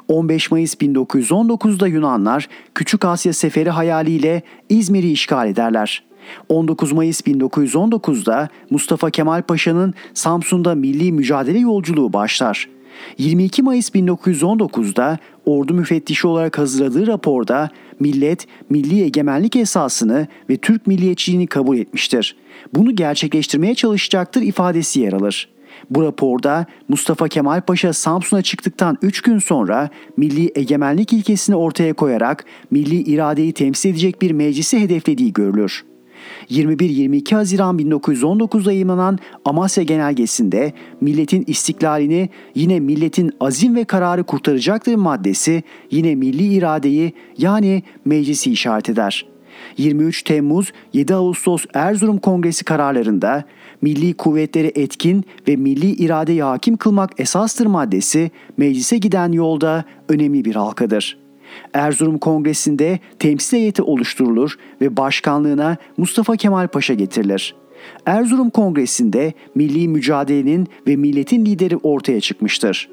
15 Mayıs 1919'da Yunanlar Küçük Asya Seferi hayaliyle İzmir'i işgal ederler. 19 Mayıs 1919'da Mustafa Kemal Paşa'nın Samsun'da milli mücadele yolculuğu başlar. 22 Mayıs 1919'da ordu müfettişi olarak hazırladığı raporda millet milli egemenlik esasını ve Türk milliyetçiliğini kabul etmiştir. Bunu gerçekleştirmeye çalışacaktır ifadesi yer alır. Bu raporda Mustafa Kemal Paşa Samsun'a çıktıktan 3 gün sonra milli egemenlik ilkesini ortaya koyarak milli iradeyi temsil edecek bir meclisi hedeflediği görülür. 21-22 Haziran 1919'da yayınlanan Amasya Genelgesi'nde milletin istiklalini yine milletin azim ve kararı kurtaracaktır maddesi yine milli iradeyi yani meclisi işaret eder. 23 Temmuz 7 Ağustos Erzurum Kongresi kararlarında milli kuvvetleri etkin ve milli iradeyi hakim kılmak esastır maddesi meclise giden yolda önemli bir halkadır.'' Erzurum Kongresi'nde temsil heyeti oluşturulur ve başkanlığına Mustafa Kemal Paşa getirilir. Erzurum Kongresi'nde milli mücadelenin ve milletin lideri ortaya çıkmıştır.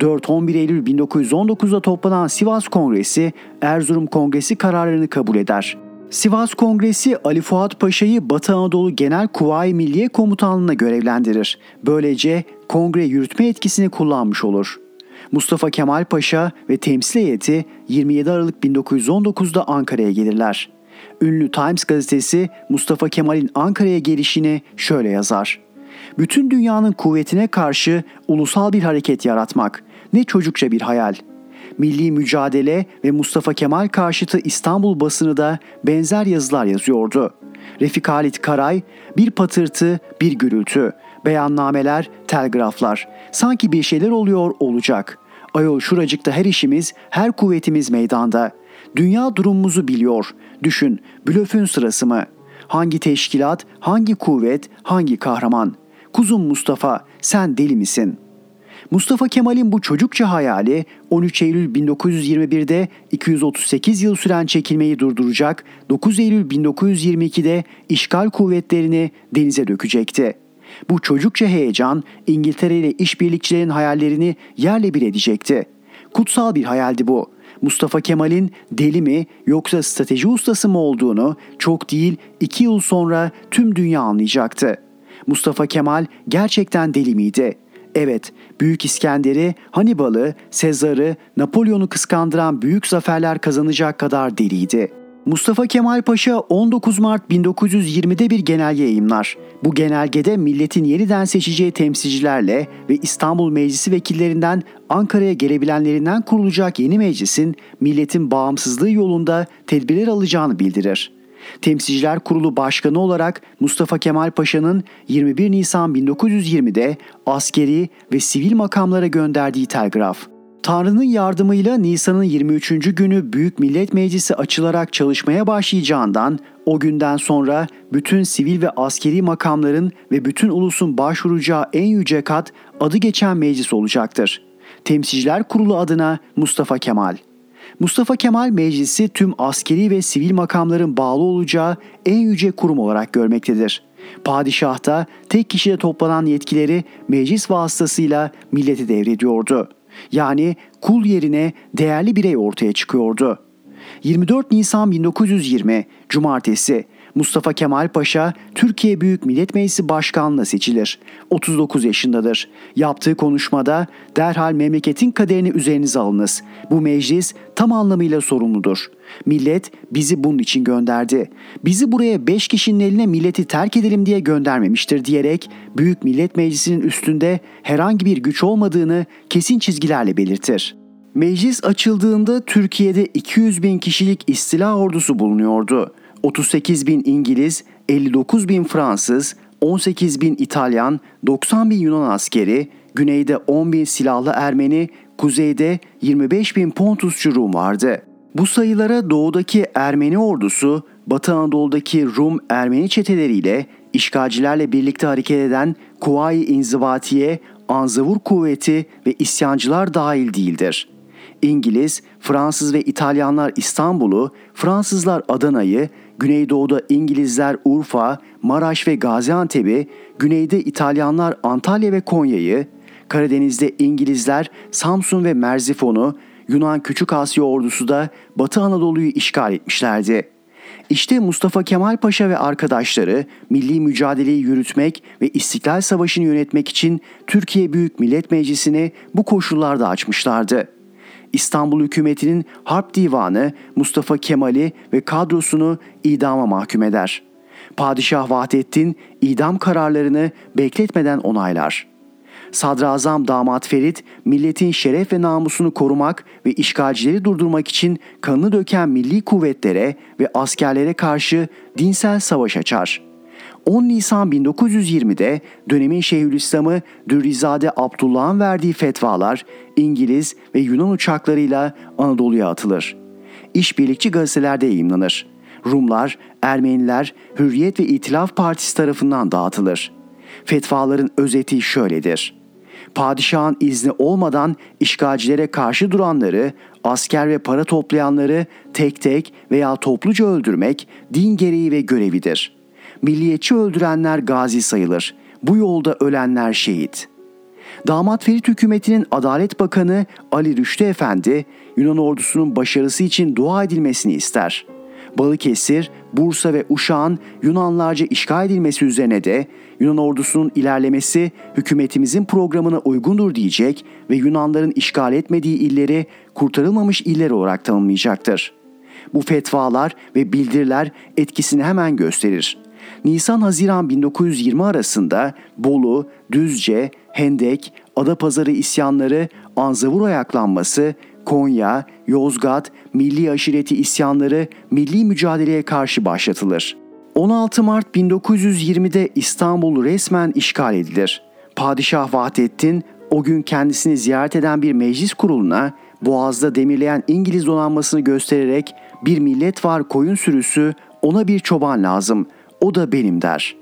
4-11 Eylül 1919'da toplanan Sivas Kongresi Erzurum Kongresi kararlarını kabul eder. Sivas Kongresi Ali Fuat Paşa'yı Batı Anadolu Genel Kuvayi Milliye Komutanlığı'na görevlendirir. Böylece kongre yürütme etkisini kullanmış olur. Mustafa Kemal Paşa ve temsil heyeti 27 Aralık 1919'da Ankara'ya gelirler. Ünlü Times gazetesi Mustafa Kemal'in Ankara'ya gelişini şöyle yazar. Bütün dünyanın kuvvetine karşı ulusal bir hareket yaratmak ne çocukça bir hayal. Milli mücadele ve Mustafa Kemal karşıtı İstanbul basını da benzer yazılar yazıyordu. Refik Halit Karay, bir patırtı, bir gürültü, beyannameler, telgraflar. Sanki bir şeyler oluyor olacak. Ayol şuracıkta her işimiz, her kuvvetimiz meydanda. Dünya durumumuzu biliyor. Düşün, blöfün sırası mı? Hangi teşkilat, hangi kuvvet, hangi kahraman? Kuzum Mustafa, sen deli misin?'' Mustafa Kemal'in bu çocukça hayali 13 Eylül 1921'de 238 yıl süren çekilmeyi durduracak, 9 Eylül 1922'de işgal kuvvetlerini denize dökecekti. Bu çocukça heyecan İngiltere ile işbirlikçilerin hayallerini yerle bir edecekti. Kutsal bir hayaldi bu. Mustafa Kemal'in deli mi yoksa strateji ustası mı olduğunu çok değil iki yıl sonra tüm dünya anlayacaktı. Mustafa Kemal gerçekten deli miydi? Evet, Büyük İskender'i, Hannibal'ı, Sezar'ı, Napolyon'u kıskandıran büyük zaferler kazanacak kadar deliydi. Mustafa Kemal Paşa 19 Mart 1920'de bir genelge yayımlar. Bu genelgede milletin yeniden seçeceği temsilcilerle ve İstanbul Meclisi vekillerinden Ankara'ya gelebilenlerinden kurulacak yeni meclisin milletin bağımsızlığı yolunda tedbirler alacağını bildirir. Temsilciler Kurulu Başkanı olarak Mustafa Kemal Paşa'nın 21 Nisan 1920'de askeri ve sivil makamlara gönderdiği telgraf. Tanrı'nın yardımıyla Nisan'ın 23. günü Büyük Millet Meclisi açılarak çalışmaya başlayacağından o günden sonra bütün sivil ve askeri makamların ve bütün ulusun başvuracağı en yüce kat adı geçen meclis olacaktır. Temsilciler Kurulu adına Mustafa Kemal. Mustafa Kemal Meclisi tüm askeri ve sivil makamların bağlı olacağı en yüce kurum olarak görmektedir. Padişah da tek kişide toplanan yetkileri meclis vasıtasıyla millete devrediyordu. Yani kul yerine değerli birey ortaya çıkıyordu. 24 Nisan 1920 Cumartesi Mustafa Kemal Paşa Türkiye Büyük Millet Meclisi Başkanlığı'na seçilir. 39 yaşındadır. Yaptığı konuşmada derhal memleketin kaderini üzerinize alınız. Bu meclis tam anlamıyla sorumludur. Millet bizi bunun için gönderdi. Bizi buraya 5 kişinin eline milleti terk edelim diye göndermemiştir diyerek Büyük Millet Meclisi'nin üstünde herhangi bir güç olmadığını kesin çizgilerle belirtir. Meclis açıldığında Türkiye'de 200 bin kişilik istila ordusu bulunuyordu. 38 bin İngiliz, 59 bin Fransız, 18 bin İtalyan, 90 bin Yunan askeri, güneyde 10 bin silahlı Ermeni, kuzeyde 25 bin Pontusçu Rum vardı. Bu sayılara doğudaki Ermeni ordusu, Batı Anadolu'daki Rum Ermeni çeteleriyle işgalcilerle birlikte hareket eden Kuvayi İnzivatiye, Anzavur kuvveti ve isyancılar dahil değildir.'' İngiliz, Fransız ve İtalyanlar İstanbul'u, Fransızlar Adana'yı, Güneydoğu'da İngilizler Urfa, Maraş ve Gaziantep'i, güneyde İtalyanlar Antalya ve Konya'yı, Karadeniz'de İngilizler Samsun ve Merzifon'u, Yunan Küçük Asya ordusu da Batı Anadolu'yu işgal etmişlerdi. İşte Mustafa Kemal Paşa ve arkadaşları milli mücadeleyi yürütmek ve İstiklal Savaşı'nı yönetmek için Türkiye Büyük Millet Meclisi'ni bu koşullarda açmışlardı. İstanbul hükümetinin harp divanı Mustafa Kemal'i ve kadrosunu idama mahkum eder. Padişah Vahdettin idam kararlarını bekletmeden onaylar. Sadrazam Damat Ferit milletin şeref ve namusunu korumak ve işgalcileri durdurmak için kanını döken milli kuvvetlere ve askerlere karşı dinsel savaş açar. 10 Nisan 1920'de dönemin Şeyhülislam'ı Dürrizade Abdullah'ın verdiği fetvalar İngiliz ve Yunan uçaklarıyla Anadolu'ya atılır. İşbirlikçi gazetelerde yayımlanır. Rumlar, Ermeniler, Hürriyet ve İtilaf Partisi tarafından dağıtılır. Fetvaların özeti şöyledir. Padişahın izni olmadan işgalcilere karşı duranları, asker ve para toplayanları tek tek veya topluca öldürmek din gereği ve görevidir.'' Milliyetçi öldürenler gazi sayılır. Bu yolda ölenler şehit. Damat Ferit hükümetinin Adalet Bakanı Ali Rüştü Efendi, Yunan ordusunun başarısı için dua edilmesini ister. Balıkesir, Bursa ve Uşak'ın Yunanlarca işgal edilmesi üzerine de Yunan ordusunun ilerlemesi hükümetimizin programına uygundur diyecek ve Yunanların işgal etmediği illeri kurtarılmamış iller olarak tanımlayacaktır. Bu fetvalar ve bildiriler etkisini hemen gösterir. Nisan-Haziran 1920 arasında Bolu, Düzce, Hendek, Adapazarı isyanları, Anzavur ayaklanması, Konya, Yozgat, milli aşireti isyanları milli mücadeleye karşı başlatılır. 16 Mart 1920'de İstanbul resmen işgal edilir. Padişah Vahdettin o gün kendisini ziyaret eden bir meclis kuruluna boğazda demirleyen İngiliz donanmasını göstererek bir millet var koyun sürüsü ona bir çoban lazım o da benim der.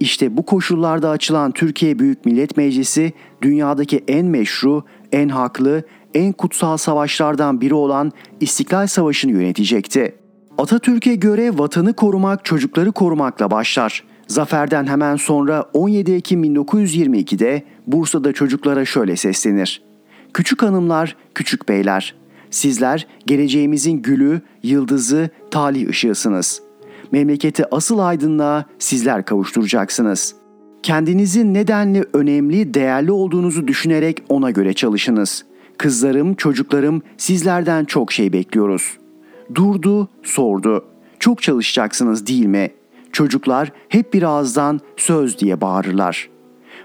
İşte bu koşullarda açılan Türkiye Büyük Millet Meclisi dünyadaki en meşru, en haklı, en kutsal savaşlardan biri olan İstiklal Savaşı'nı yönetecekti. Atatürk'e göre vatanı korumak çocukları korumakla başlar. Zaferden hemen sonra 17 Ekim 1922'de Bursa'da çocuklara şöyle seslenir. Küçük hanımlar, küçük beyler, sizler geleceğimizin gülü, yıldızı, talih ışığısınız. Memleketi asıl aydınlığa sizler kavuşturacaksınız. Kendinizin nedenli önemli, değerli olduğunuzu düşünerek ona göre çalışınız. Kızlarım, çocuklarım sizlerden çok şey bekliyoruz.'' Durdu, sordu. Çok çalışacaksınız değil mi? Çocuklar hep bir ağızdan söz diye bağırırlar.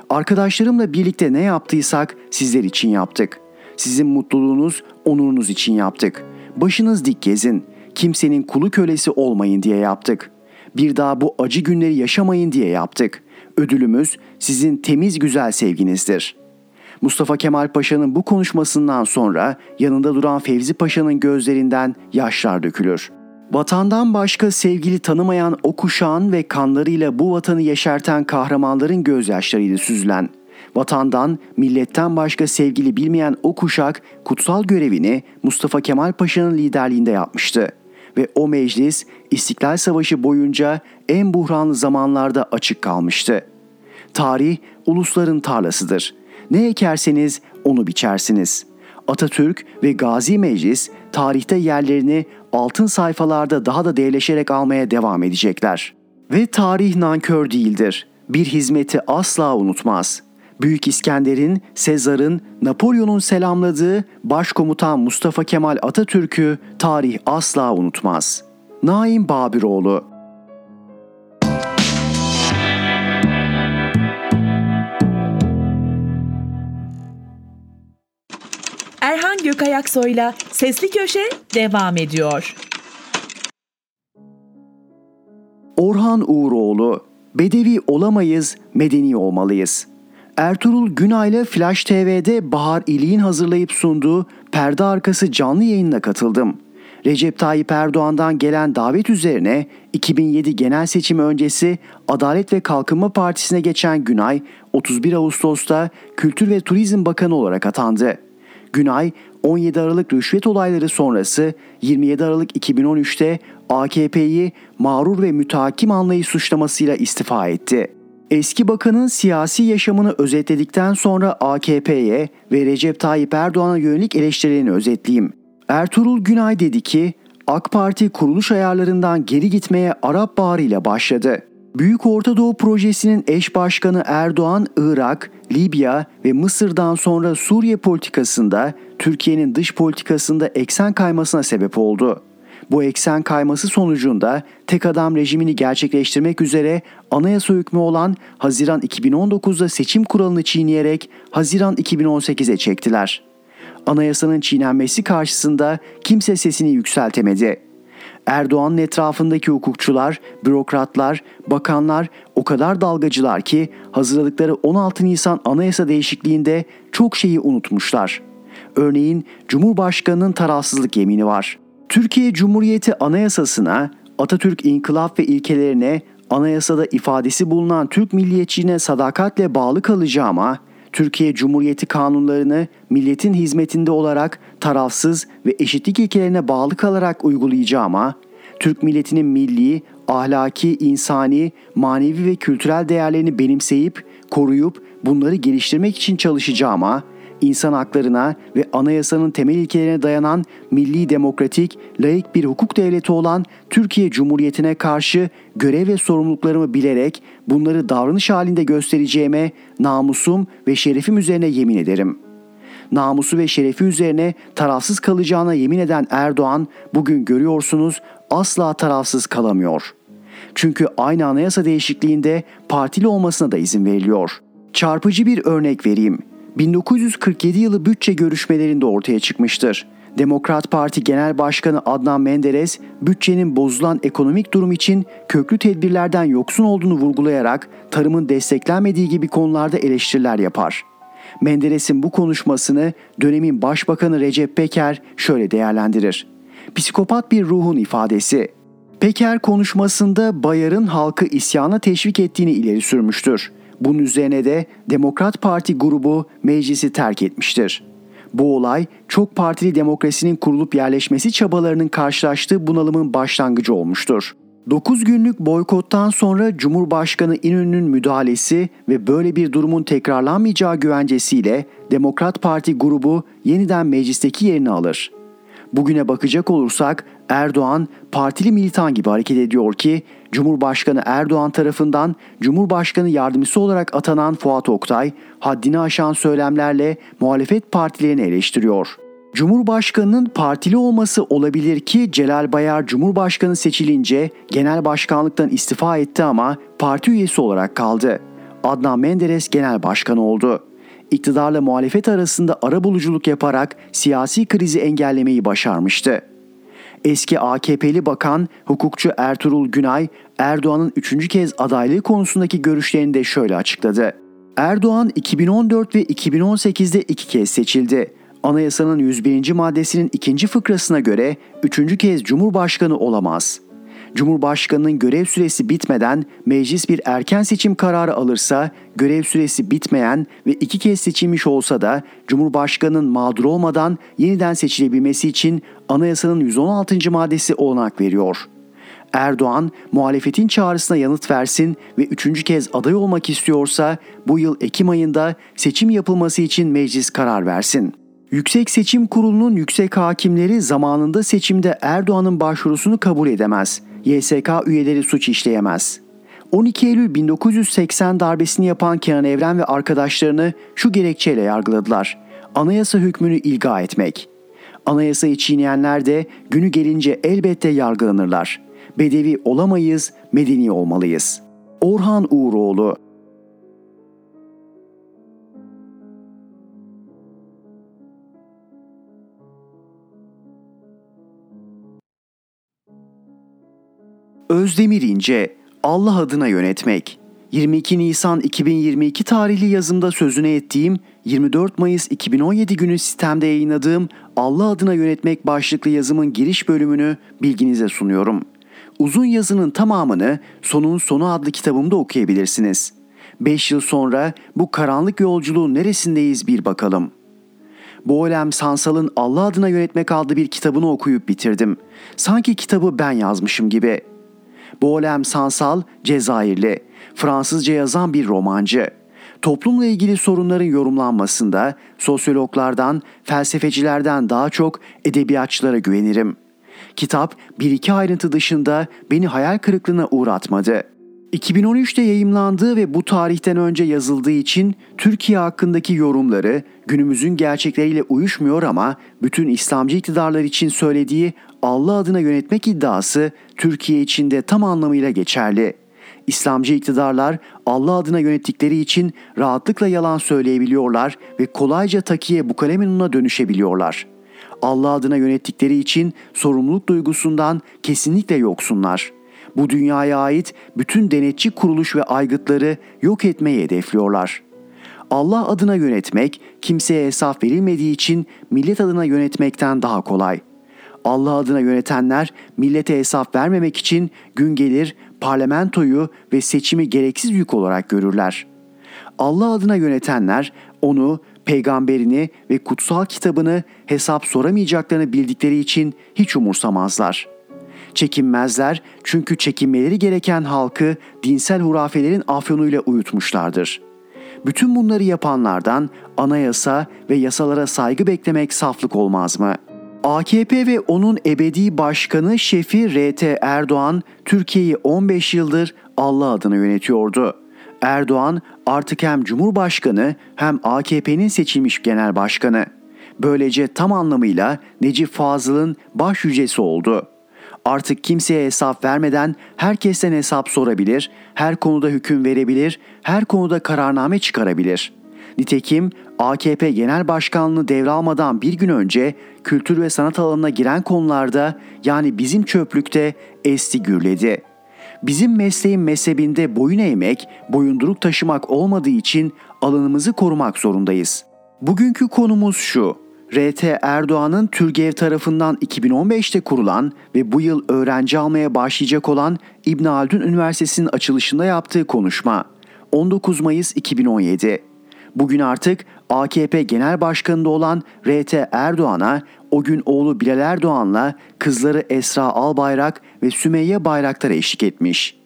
Arkadaşlarımla birlikte ne yaptıysak sizler için yaptık. Sizin mutluluğunuz, onurunuz için yaptık. Başınız dik gezin. Kimsenin kulu kölesi olmayın diye yaptık. Bir daha bu acı günleri yaşamayın diye yaptık. Ödülümüz sizin temiz güzel sevginizdir.'' Mustafa Kemal Paşa'nın bu konuşmasından sonra yanında duran Fevzi Paşa'nın gözlerinden yaşlar dökülür. Vatandan başka sevgili tanımayan o kuşağın ve kanlarıyla bu vatanı yeşerten kahramanların gözyaşlarıyla süzülen, vatandan, milletten başka sevgili bilmeyen o kuşak kutsal görevini Mustafa Kemal Paşa'nın liderliğinde yapmıştı ve o meclis İstiklal Savaşı boyunca en buhranlı zamanlarda açık kalmıştı. Tarih ulusların tarlasıdır. Ne ekerseniz onu biçersiniz. Atatürk ve Gazi Meclis tarihte yerlerini altın sayfalarda daha da değerleşerek almaya devam edecekler. Ve tarih nankör değildir. Bir hizmeti asla unutmaz. Büyük İskender'in, Sezar'ın, Napolyon'un selamladığı Başkomutan Mustafa Kemal Atatürk'ü tarih asla unutmaz. Naim Babiroğlu Erhan Gökayaksoy'la Sesli Köşe devam ediyor. Orhan Uğuroğlu, Bedevi olamayız, medeni olmalıyız. Ertuğrul Günay'la Flash TV'de Bahar İliğin hazırlayıp sunduğu Perde Arkası canlı yayınına katıldım. Recep Tayyip Erdoğan'dan gelen davet üzerine 2007 genel seçimi öncesi Adalet ve Kalkınma Partisi'ne geçen Günay 31 Ağustos'ta Kültür ve Turizm Bakanı olarak atandı. Günay 17 Aralık rüşvet olayları sonrası 27 Aralık 2013'te AKP'yi mağrur ve mütakim anlayış suçlamasıyla istifa etti. Eski bakanın siyasi yaşamını özetledikten sonra AKP'ye ve Recep Tayyip Erdoğan'a yönelik eleştirilerini özetleyeyim. Ertuğrul Günay dedi ki, AK Parti kuruluş ayarlarından geri gitmeye Arap Baharı ile başladı. Büyük Orta Doğu Projesi'nin eş başkanı Erdoğan, Irak, Libya ve Mısır'dan sonra Suriye politikasında Türkiye'nin dış politikasında eksen kaymasına sebep oldu. Bu eksen kayması sonucunda tek adam rejimini gerçekleştirmek üzere anayasa hükmü olan Haziran 2019'da seçim kuralını çiğneyerek Haziran 2018'e çektiler. Anayasanın çiğnenmesi karşısında kimse sesini yükseltemedi. Erdoğan'ın etrafındaki hukukçular, bürokratlar, bakanlar o kadar dalgacılar ki hazırladıkları 16 Nisan anayasa değişikliğinde çok şeyi unutmuşlar. Örneğin Cumhurbaşkanı'nın tarafsızlık yemini var. Türkiye Cumhuriyeti Anayasası'na, Atatürk inkılap ve ilkelerine, anayasada ifadesi bulunan Türk milliyetçiliğine sadakatle bağlı kalacağıma, Türkiye Cumhuriyeti kanunlarını milletin hizmetinde olarak tarafsız ve eşitlik ilkelerine bağlı kalarak uygulayacağıma, Türk milletinin milli, ahlaki, insani, manevi ve kültürel değerlerini benimseyip, koruyup bunları geliştirmek için çalışacağıma, insan haklarına ve anayasanın temel ilkelerine dayanan milli demokratik, laik bir hukuk devleti olan Türkiye Cumhuriyeti'ne karşı görev ve sorumluluklarımı bilerek bunları davranış halinde göstereceğime namusum ve şerefim üzerine yemin ederim.'' namusu ve şerefi üzerine tarafsız kalacağına yemin eden Erdoğan bugün görüyorsunuz asla tarafsız kalamıyor. Çünkü aynı anayasa değişikliğinde partili olmasına da izin veriliyor. Çarpıcı bir örnek vereyim. 1947 yılı bütçe görüşmelerinde ortaya çıkmıştır. Demokrat Parti Genel Başkanı Adnan Menderes, bütçenin bozulan ekonomik durum için köklü tedbirlerden yoksun olduğunu vurgulayarak tarımın desteklenmediği gibi konularda eleştiriler yapar. Menderes'in bu konuşmasını dönemin Başbakanı Recep Peker şöyle değerlendirir. Psikopat bir ruhun ifadesi. Peker konuşmasında Bayar'ın halkı isyana teşvik ettiğini ileri sürmüştür. Bunun üzerine de Demokrat Parti grubu meclisi terk etmiştir. Bu olay çok partili demokrasinin kurulup yerleşmesi çabalarının karşılaştığı bunalımın başlangıcı olmuştur. 9 günlük boykottan sonra Cumhurbaşkanı İnönü'nün müdahalesi ve böyle bir durumun tekrarlanmayacağı güvencesiyle Demokrat Parti grubu yeniden meclisteki yerini alır. Bugüne bakacak olursak Erdoğan partili militan gibi hareket ediyor ki Cumhurbaşkanı Erdoğan tarafından Cumhurbaşkanı yardımcısı olarak atanan Fuat Oktay haddini aşan söylemlerle muhalefet partilerini eleştiriyor. Cumhurbaşkanının partili olması olabilir ki Celal Bayar Cumhurbaşkanı seçilince genel başkanlıktan istifa etti ama parti üyesi olarak kaldı. Adnan Menderes genel başkan oldu. İktidarla muhalefet arasında ara buluculuk yaparak siyasi krizi engellemeyi başarmıştı. Eski AKP'li bakan hukukçu Ertuğrul Günay, Erdoğan'ın üçüncü kez adaylığı konusundaki görüşlerini de şöyle açıkladı. Erdoğan 2014 ve 2018'de iki kez seçildi. Anayasanın 101. maddesinin ikinci fıkrasına göre üçüncü kez Cumhurbaşkanı olamaz. Cumhurbaşkanının görev süresi bitmeden meclis bir erken seçim kararı alırsa görev süresi bitmeyen ve iki kez seçilmiş olsa da Cumhurbaşkanının mağdur olmadan yeniden seçilebilmesi için anayasanın 116. maddesi olanak veriyor. Erdoğan muhalefetin çağrısına yanıt versin ve üçüncü kez aday olmak istiyorsa bu yıl Ekim ayında seçim yapılması için meclis karar versin. Yüksek Seçim Kurulu'nun yüksek hakimleri zamanında seçimde Erdoğan'ın başvurusunu kabul edemez. YSK üyeleri suç işleyemez. 12 Eylül 1980 darbesini yapan Kenan Evren ve arkadaşlarını şu gerekçeyle yargıladılar. Anayasa hükmünü ilga etmek. Anayasayı çiğneyenler de günü gelince elbette yargılanırlar. Bedevi olamayız, medeni olmalıyız. Orhan Uğuroğlu Özdemir İnce, Allah adına yönetmek. 22 Nisan 2022 tarihli yazımda sözüne ettiğim 24 Mayıs 2017 günü sistemde yayınladığım Allah adına yönetmek başlıklı yazımın giriş bölümünü bilginize sunuyorum. Uzun yazının tamamını Sonun Sonu adlı kitabımda okuyabilirsiniz. 5 yıl sonra bu karanlık yolculuğun neresindeyiz bir bakalım. Boğlem Sansal'ın Allah adına yönetmek adlı bir kitabını okuyup bitirdim. Sanki kitabı ben yazmışım gibi.'' Boğlem Sansal, Cezayirli, Fransızca yazan bir romancı. Toplumla ilgili sorunların yorumlanmasında sosyologlardan, felsefecilerden daha çok edebiyatçılara güvenirim. Kitap bir iki ayrıntı dışında beni hayal kırıklığına uğratmadı. 2013'te yayımlandığı ve bu tarihten önce yazıldığı için Türkiye hakkındaki yorumları günümüzün gerçekleriyle uyuşmuyor ama bütün İslamcı iktidarlar için söylediği Allah adına yönetmek iddiası Türkiye için de tam anlamıyla geçerli. İslamcı iktidarlar Allah adına yönettikleri için rahatlıkla yalan söyleyebiliyorlar ve kolayca takiye bu kaleminuna dönüşebiliyorlar. Allah adına yönettikleri için sorumluluk duygusundan kesinlikle yoksunlar. Bu dünyaya ait bütün denetçi kuruluş ve aygıtları yok etmeyi hedefliyorlar. Allah adına yönetmek kimseye hesap verilmediği için millet adına yönetmekten daha kolay. Allah adına yönetenler millete hesap vermemek için gün gelir parlamentoyu ve seçimi gereksiz yük olarak görürler. Allah adına yönetenler onu, peygamberini ve kutsal kitabını hesap soramayacaklarını bildikleri için hiç umursamazlar. Çekinmezler çünkü çekinmeleri gereken halkı dinsel hurafelerin afyonuyla uyutmuşlardır. Bütün bunları yapanlardan anayasa ve yasalara saygı beklemek saflık olmaz mı? AKP ve onun ebedi başkanı şefi RT Erdoğan Türkiye'yi 15 yıldır Allah adına yönetiyordu. Erdoğan artık hem Cumhurbaşkanı hem AKP'nin seçilmiş genel başkanı. Böylece tam anlamıyla Necip Fazıl'ın baş yücesi oldu. Artık kimseye hesap vermeden herkesten hesap sorabilir, her konuda hüküm verebilir, her konuda kararname çıkarabilir. Nitekim AKP Genel Başkanlığı devralmadan bir gün önce kültür ve sanat alanına giren konularda yani bizim çöplükte esti gürledi. Bizim mesleğin mezhebinde boyun eğmek, boyunduruk taşımak olmadığı için alanımızı korumak zorundayız. Bugünkü konumuz şu. RT Erdoğan'ın Türgev tarafından 2015'te kurulan ve bu yıl öğrenci almaya başlayacak olan İbn Haldun Üniversitesi'nin açılışında yaptığı konuşma. 19 Mayıs 2017. Bugün artık AKP Genel Başkanı'nda olan RT Erdoğan'a o gün oğlu Bilal Erdoğan'la kızları Esra Albayrak ve Sümeyye Bayraktar eşlik etmiş.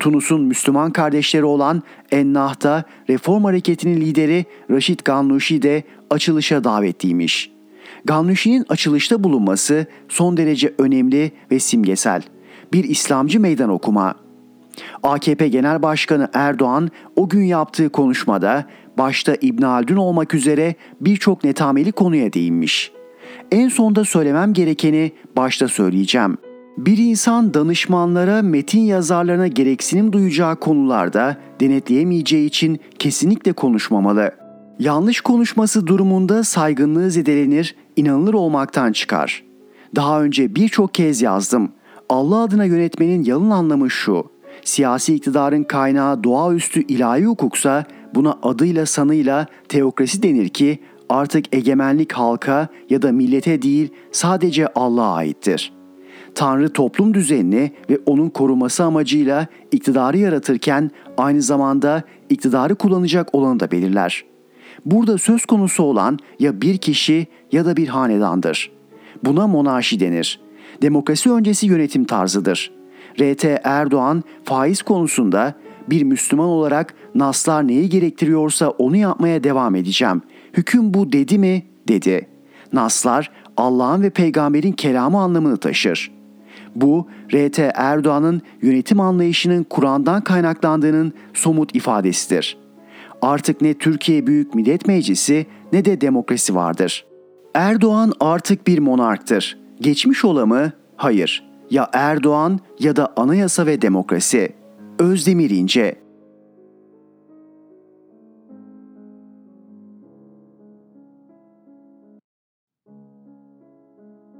Tunus'un Müslüman kardeşleri olan Ennah'da Reform Hareketi'nin lideri Raşit Ganluşi de açılışa davetliymiş. Ganluşi'nin açılışta bulunması son derece önemli ve simgesel. Bir İslamcı meydan okuma. AKP Genel Başkanı Erdoğan o gün yaptığı konuşmada başta İbn Haldun olmak üzere birçok netameli konuya değinmiş. En sonda söylemem gerekeni başta söyleyeceğim. Bir insan danışmanlara, metin yazarlarına gereksinim duyacağı konularda denetleyemeyeceği için kesinlikle konuşmamalı. Yanlış konuşması durumunda saygınlığı zedelenir, inanılır olmaktan çıkar. Daha önce birçok kez yazdım. Allah adına yönetmenin yalın anlamı şu. Siyasi iktidarın kaynağı doğaüstü ilahi hukuksa buna adıyla sanıyla teokrasi denir ki artık egemenlik halka ya da millete değil sadece Allah'a aittir. Tanrı toplum düzenini ve onun koruması amacıyla iktidarı yaratırken aynı zamanda iktidarı kullanacak olanı da belirler. Burada söz konusu olan ya bir kişi ya da bir hanedandır. Buna monarşi denir. Demokrasi öncesi yönetim tarzıdır. RT Erdoğan faiz konusunda bir Müslüman olarak naslar neyi gerektiriyorsa onu yapmaya devam edeceğim. Hüküm bu dedi mi? Dedi. Naslar Allah'ın ve peygamberin kelamı anlamını taşır. Bu RT Erdoğan'ın yönetim anlayışının Kur'an'dan kaynaklandığının somut ifadesidir. Artık ne Türkiye Büyük Millet Meclisi ne de demokrasi vardır. Erdoğan artık bir monarktır. Geçmiş ola mı? Hayır. Ya Erdoğan ya da anayasa ve demokrasi. Özdemir İnce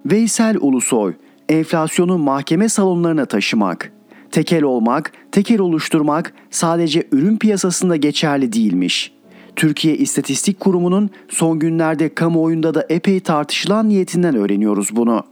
Veysel Ulusoy, enflasyonu mahkeme salonlarına taşımak. Tekel olmak, tekel oluşturmak sadece ürün piyasasında geçerli değilmiş. Türkiye İstatistik Kurumu'nun son günlerde kamuoyunda da epey tartışılan niyetinden öğreniyoruz bunu.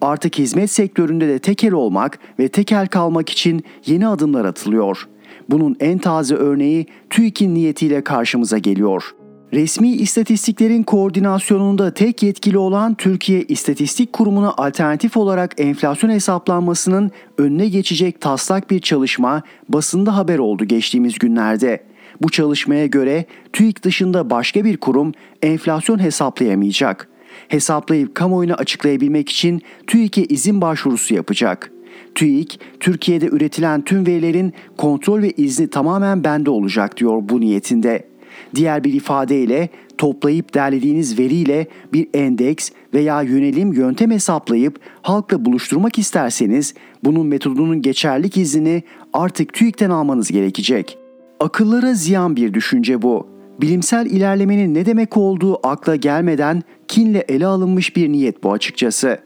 Artık hizmet sektöründe de tekel olmak ve tekel kalmak için yeni adımlar atılıyor. Bunun en taze örneği TÜİK'in niyetiyle karşımıza geliyor. Resmi istatistiklerin koordinasyonunda tek yetkili olan Türkiye İstatistik Kurumu'na alternatif olarak enflasyon hesaplanmasının önüne geçecek taslak bir çalışma basında haber oldu geçtiğimiz günlerde. Bu çalışmaya göre TÜİK dışında başka bir kurum enflasyon hesaplayamayacak. Hesaplayıp kamuoyuna açıklayabilmek için TÜİK'e izin başvurusu yapacak. TÜİK, Türkiye'de üretilen tüm verilerin kontrol ve izni tamamen bende olacak diyor bu niyetinde. Diğer bir ifadeyle toplayıp derlediğiniz veriyle bir endeks veya yönelim yöntem hesaplayıp halkla buluşturmak isterseniz bunun metodunun geçerlik iznini artık TÜİK'ten almanız gerekecek. Akıllara ziyan bir düşünce bu. Bilimsel ilerlemenin ne demek olduğu akla gelmeden kinle ele alınmış bir niyet bu açıkçası.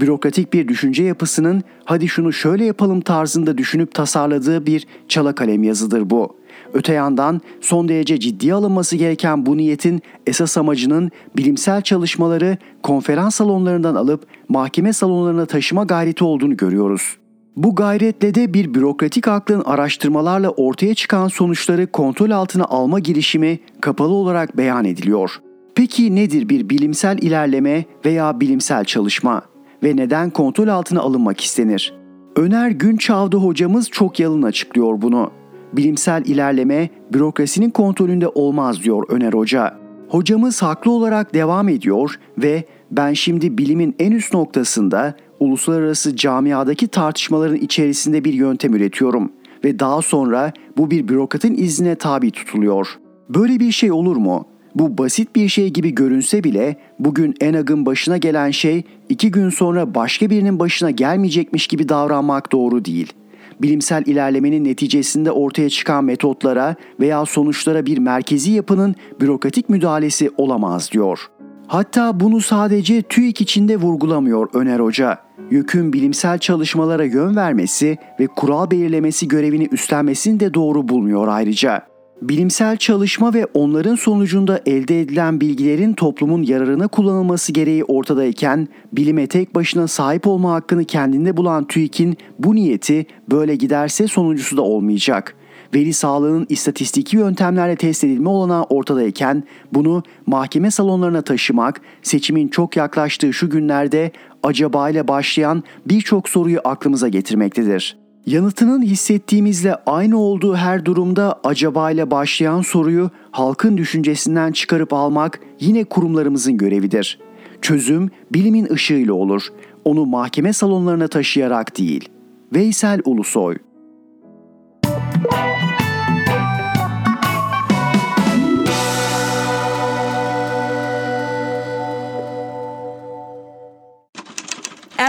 Bürokratik bir düşünce yapısının hadi şunu şöyle yapalım tarzında düşünüp tasarladığı bir çala kalem yazıdır bu. Öte yandan son derece ciddiye alınması gereken bu niyetin esas amacının bilimsel çalışmaları konferans salonlarından alıp mahkeme salonlarına taşıma gayreti olduğunu görüyoruz. Bu gayretle de bir bürokratik aklın araştırmalarla ortaya çıkan sonuçları kontrol altına alma girişimi kapalı olarak beyan ediliyor. Peki nedir bir bilimsel ilerleme veya bilimsel çalışma ve neden kontrol altına alınmak istenir? Öner Günçavdı hocamız çok yalın açıklıyor bunu. Bilimsel ilerleme bürokrasinin kontrolünde olmaz diyor Öner Hoca. Hocamız haklı olarak devam ediyor ve ben şimdi bilimin en üst noktasında uluslararası camiadaki tartışmaların içerisinde bir yöntem üretiyorum ve daha sonra bu bir bürokratın iznine tabi tutuluyor. Böyle bir şey olur mu? Bu basit bir şey gibi görünse bile bugün Enag'ın başına gelen şey iki gün sonra başka birinin başına gelmeyecekmiş gibi davranmak doğru değil. Bilimsel ilerlemenin neticesinde ortaya çıkan metotlara veya sonuçlara bir merkezi yapının bürokratik müdahalesi olamaz diyor. Hatta bunu sadece TÜİK içinde vurgulamıyor Öner Hoca. YÖK'ün bilimsel çalışmalara yön vermesi ve kural belirlemesi görevini üstlenmesini de doğru bulmuyor ayrıca. Bilimsel çalışma ve onların sonucunda elde edilen bilgilerin toplumun yararına kullanılması gereği ortadayken bilime tek başına sahip olma hakkını kendinde bulan TÜİK'in bu niyeti böyle giderse sonuncusu da olmayacak. Veri sağlığının istatistiki yöntemlerle test edilme olanağı ortadayken bunu mahkeme salonlarına taşımak seçimin çok yaklaştığı şu günlerde acaba ile başlayan birçok soruyu aklımıza getirmektedir. Yanıtının hissettiğimizle aynı olduğu her durumda acaba ile başlayan soruyu halkın düşüncesinden çıkarıp almak yine kurumlarımızın görevidir. Çözüm bilimin ışığıyla olur. Onu mahkeme salonlarına taşıyarak değil. Veysel Ulusoy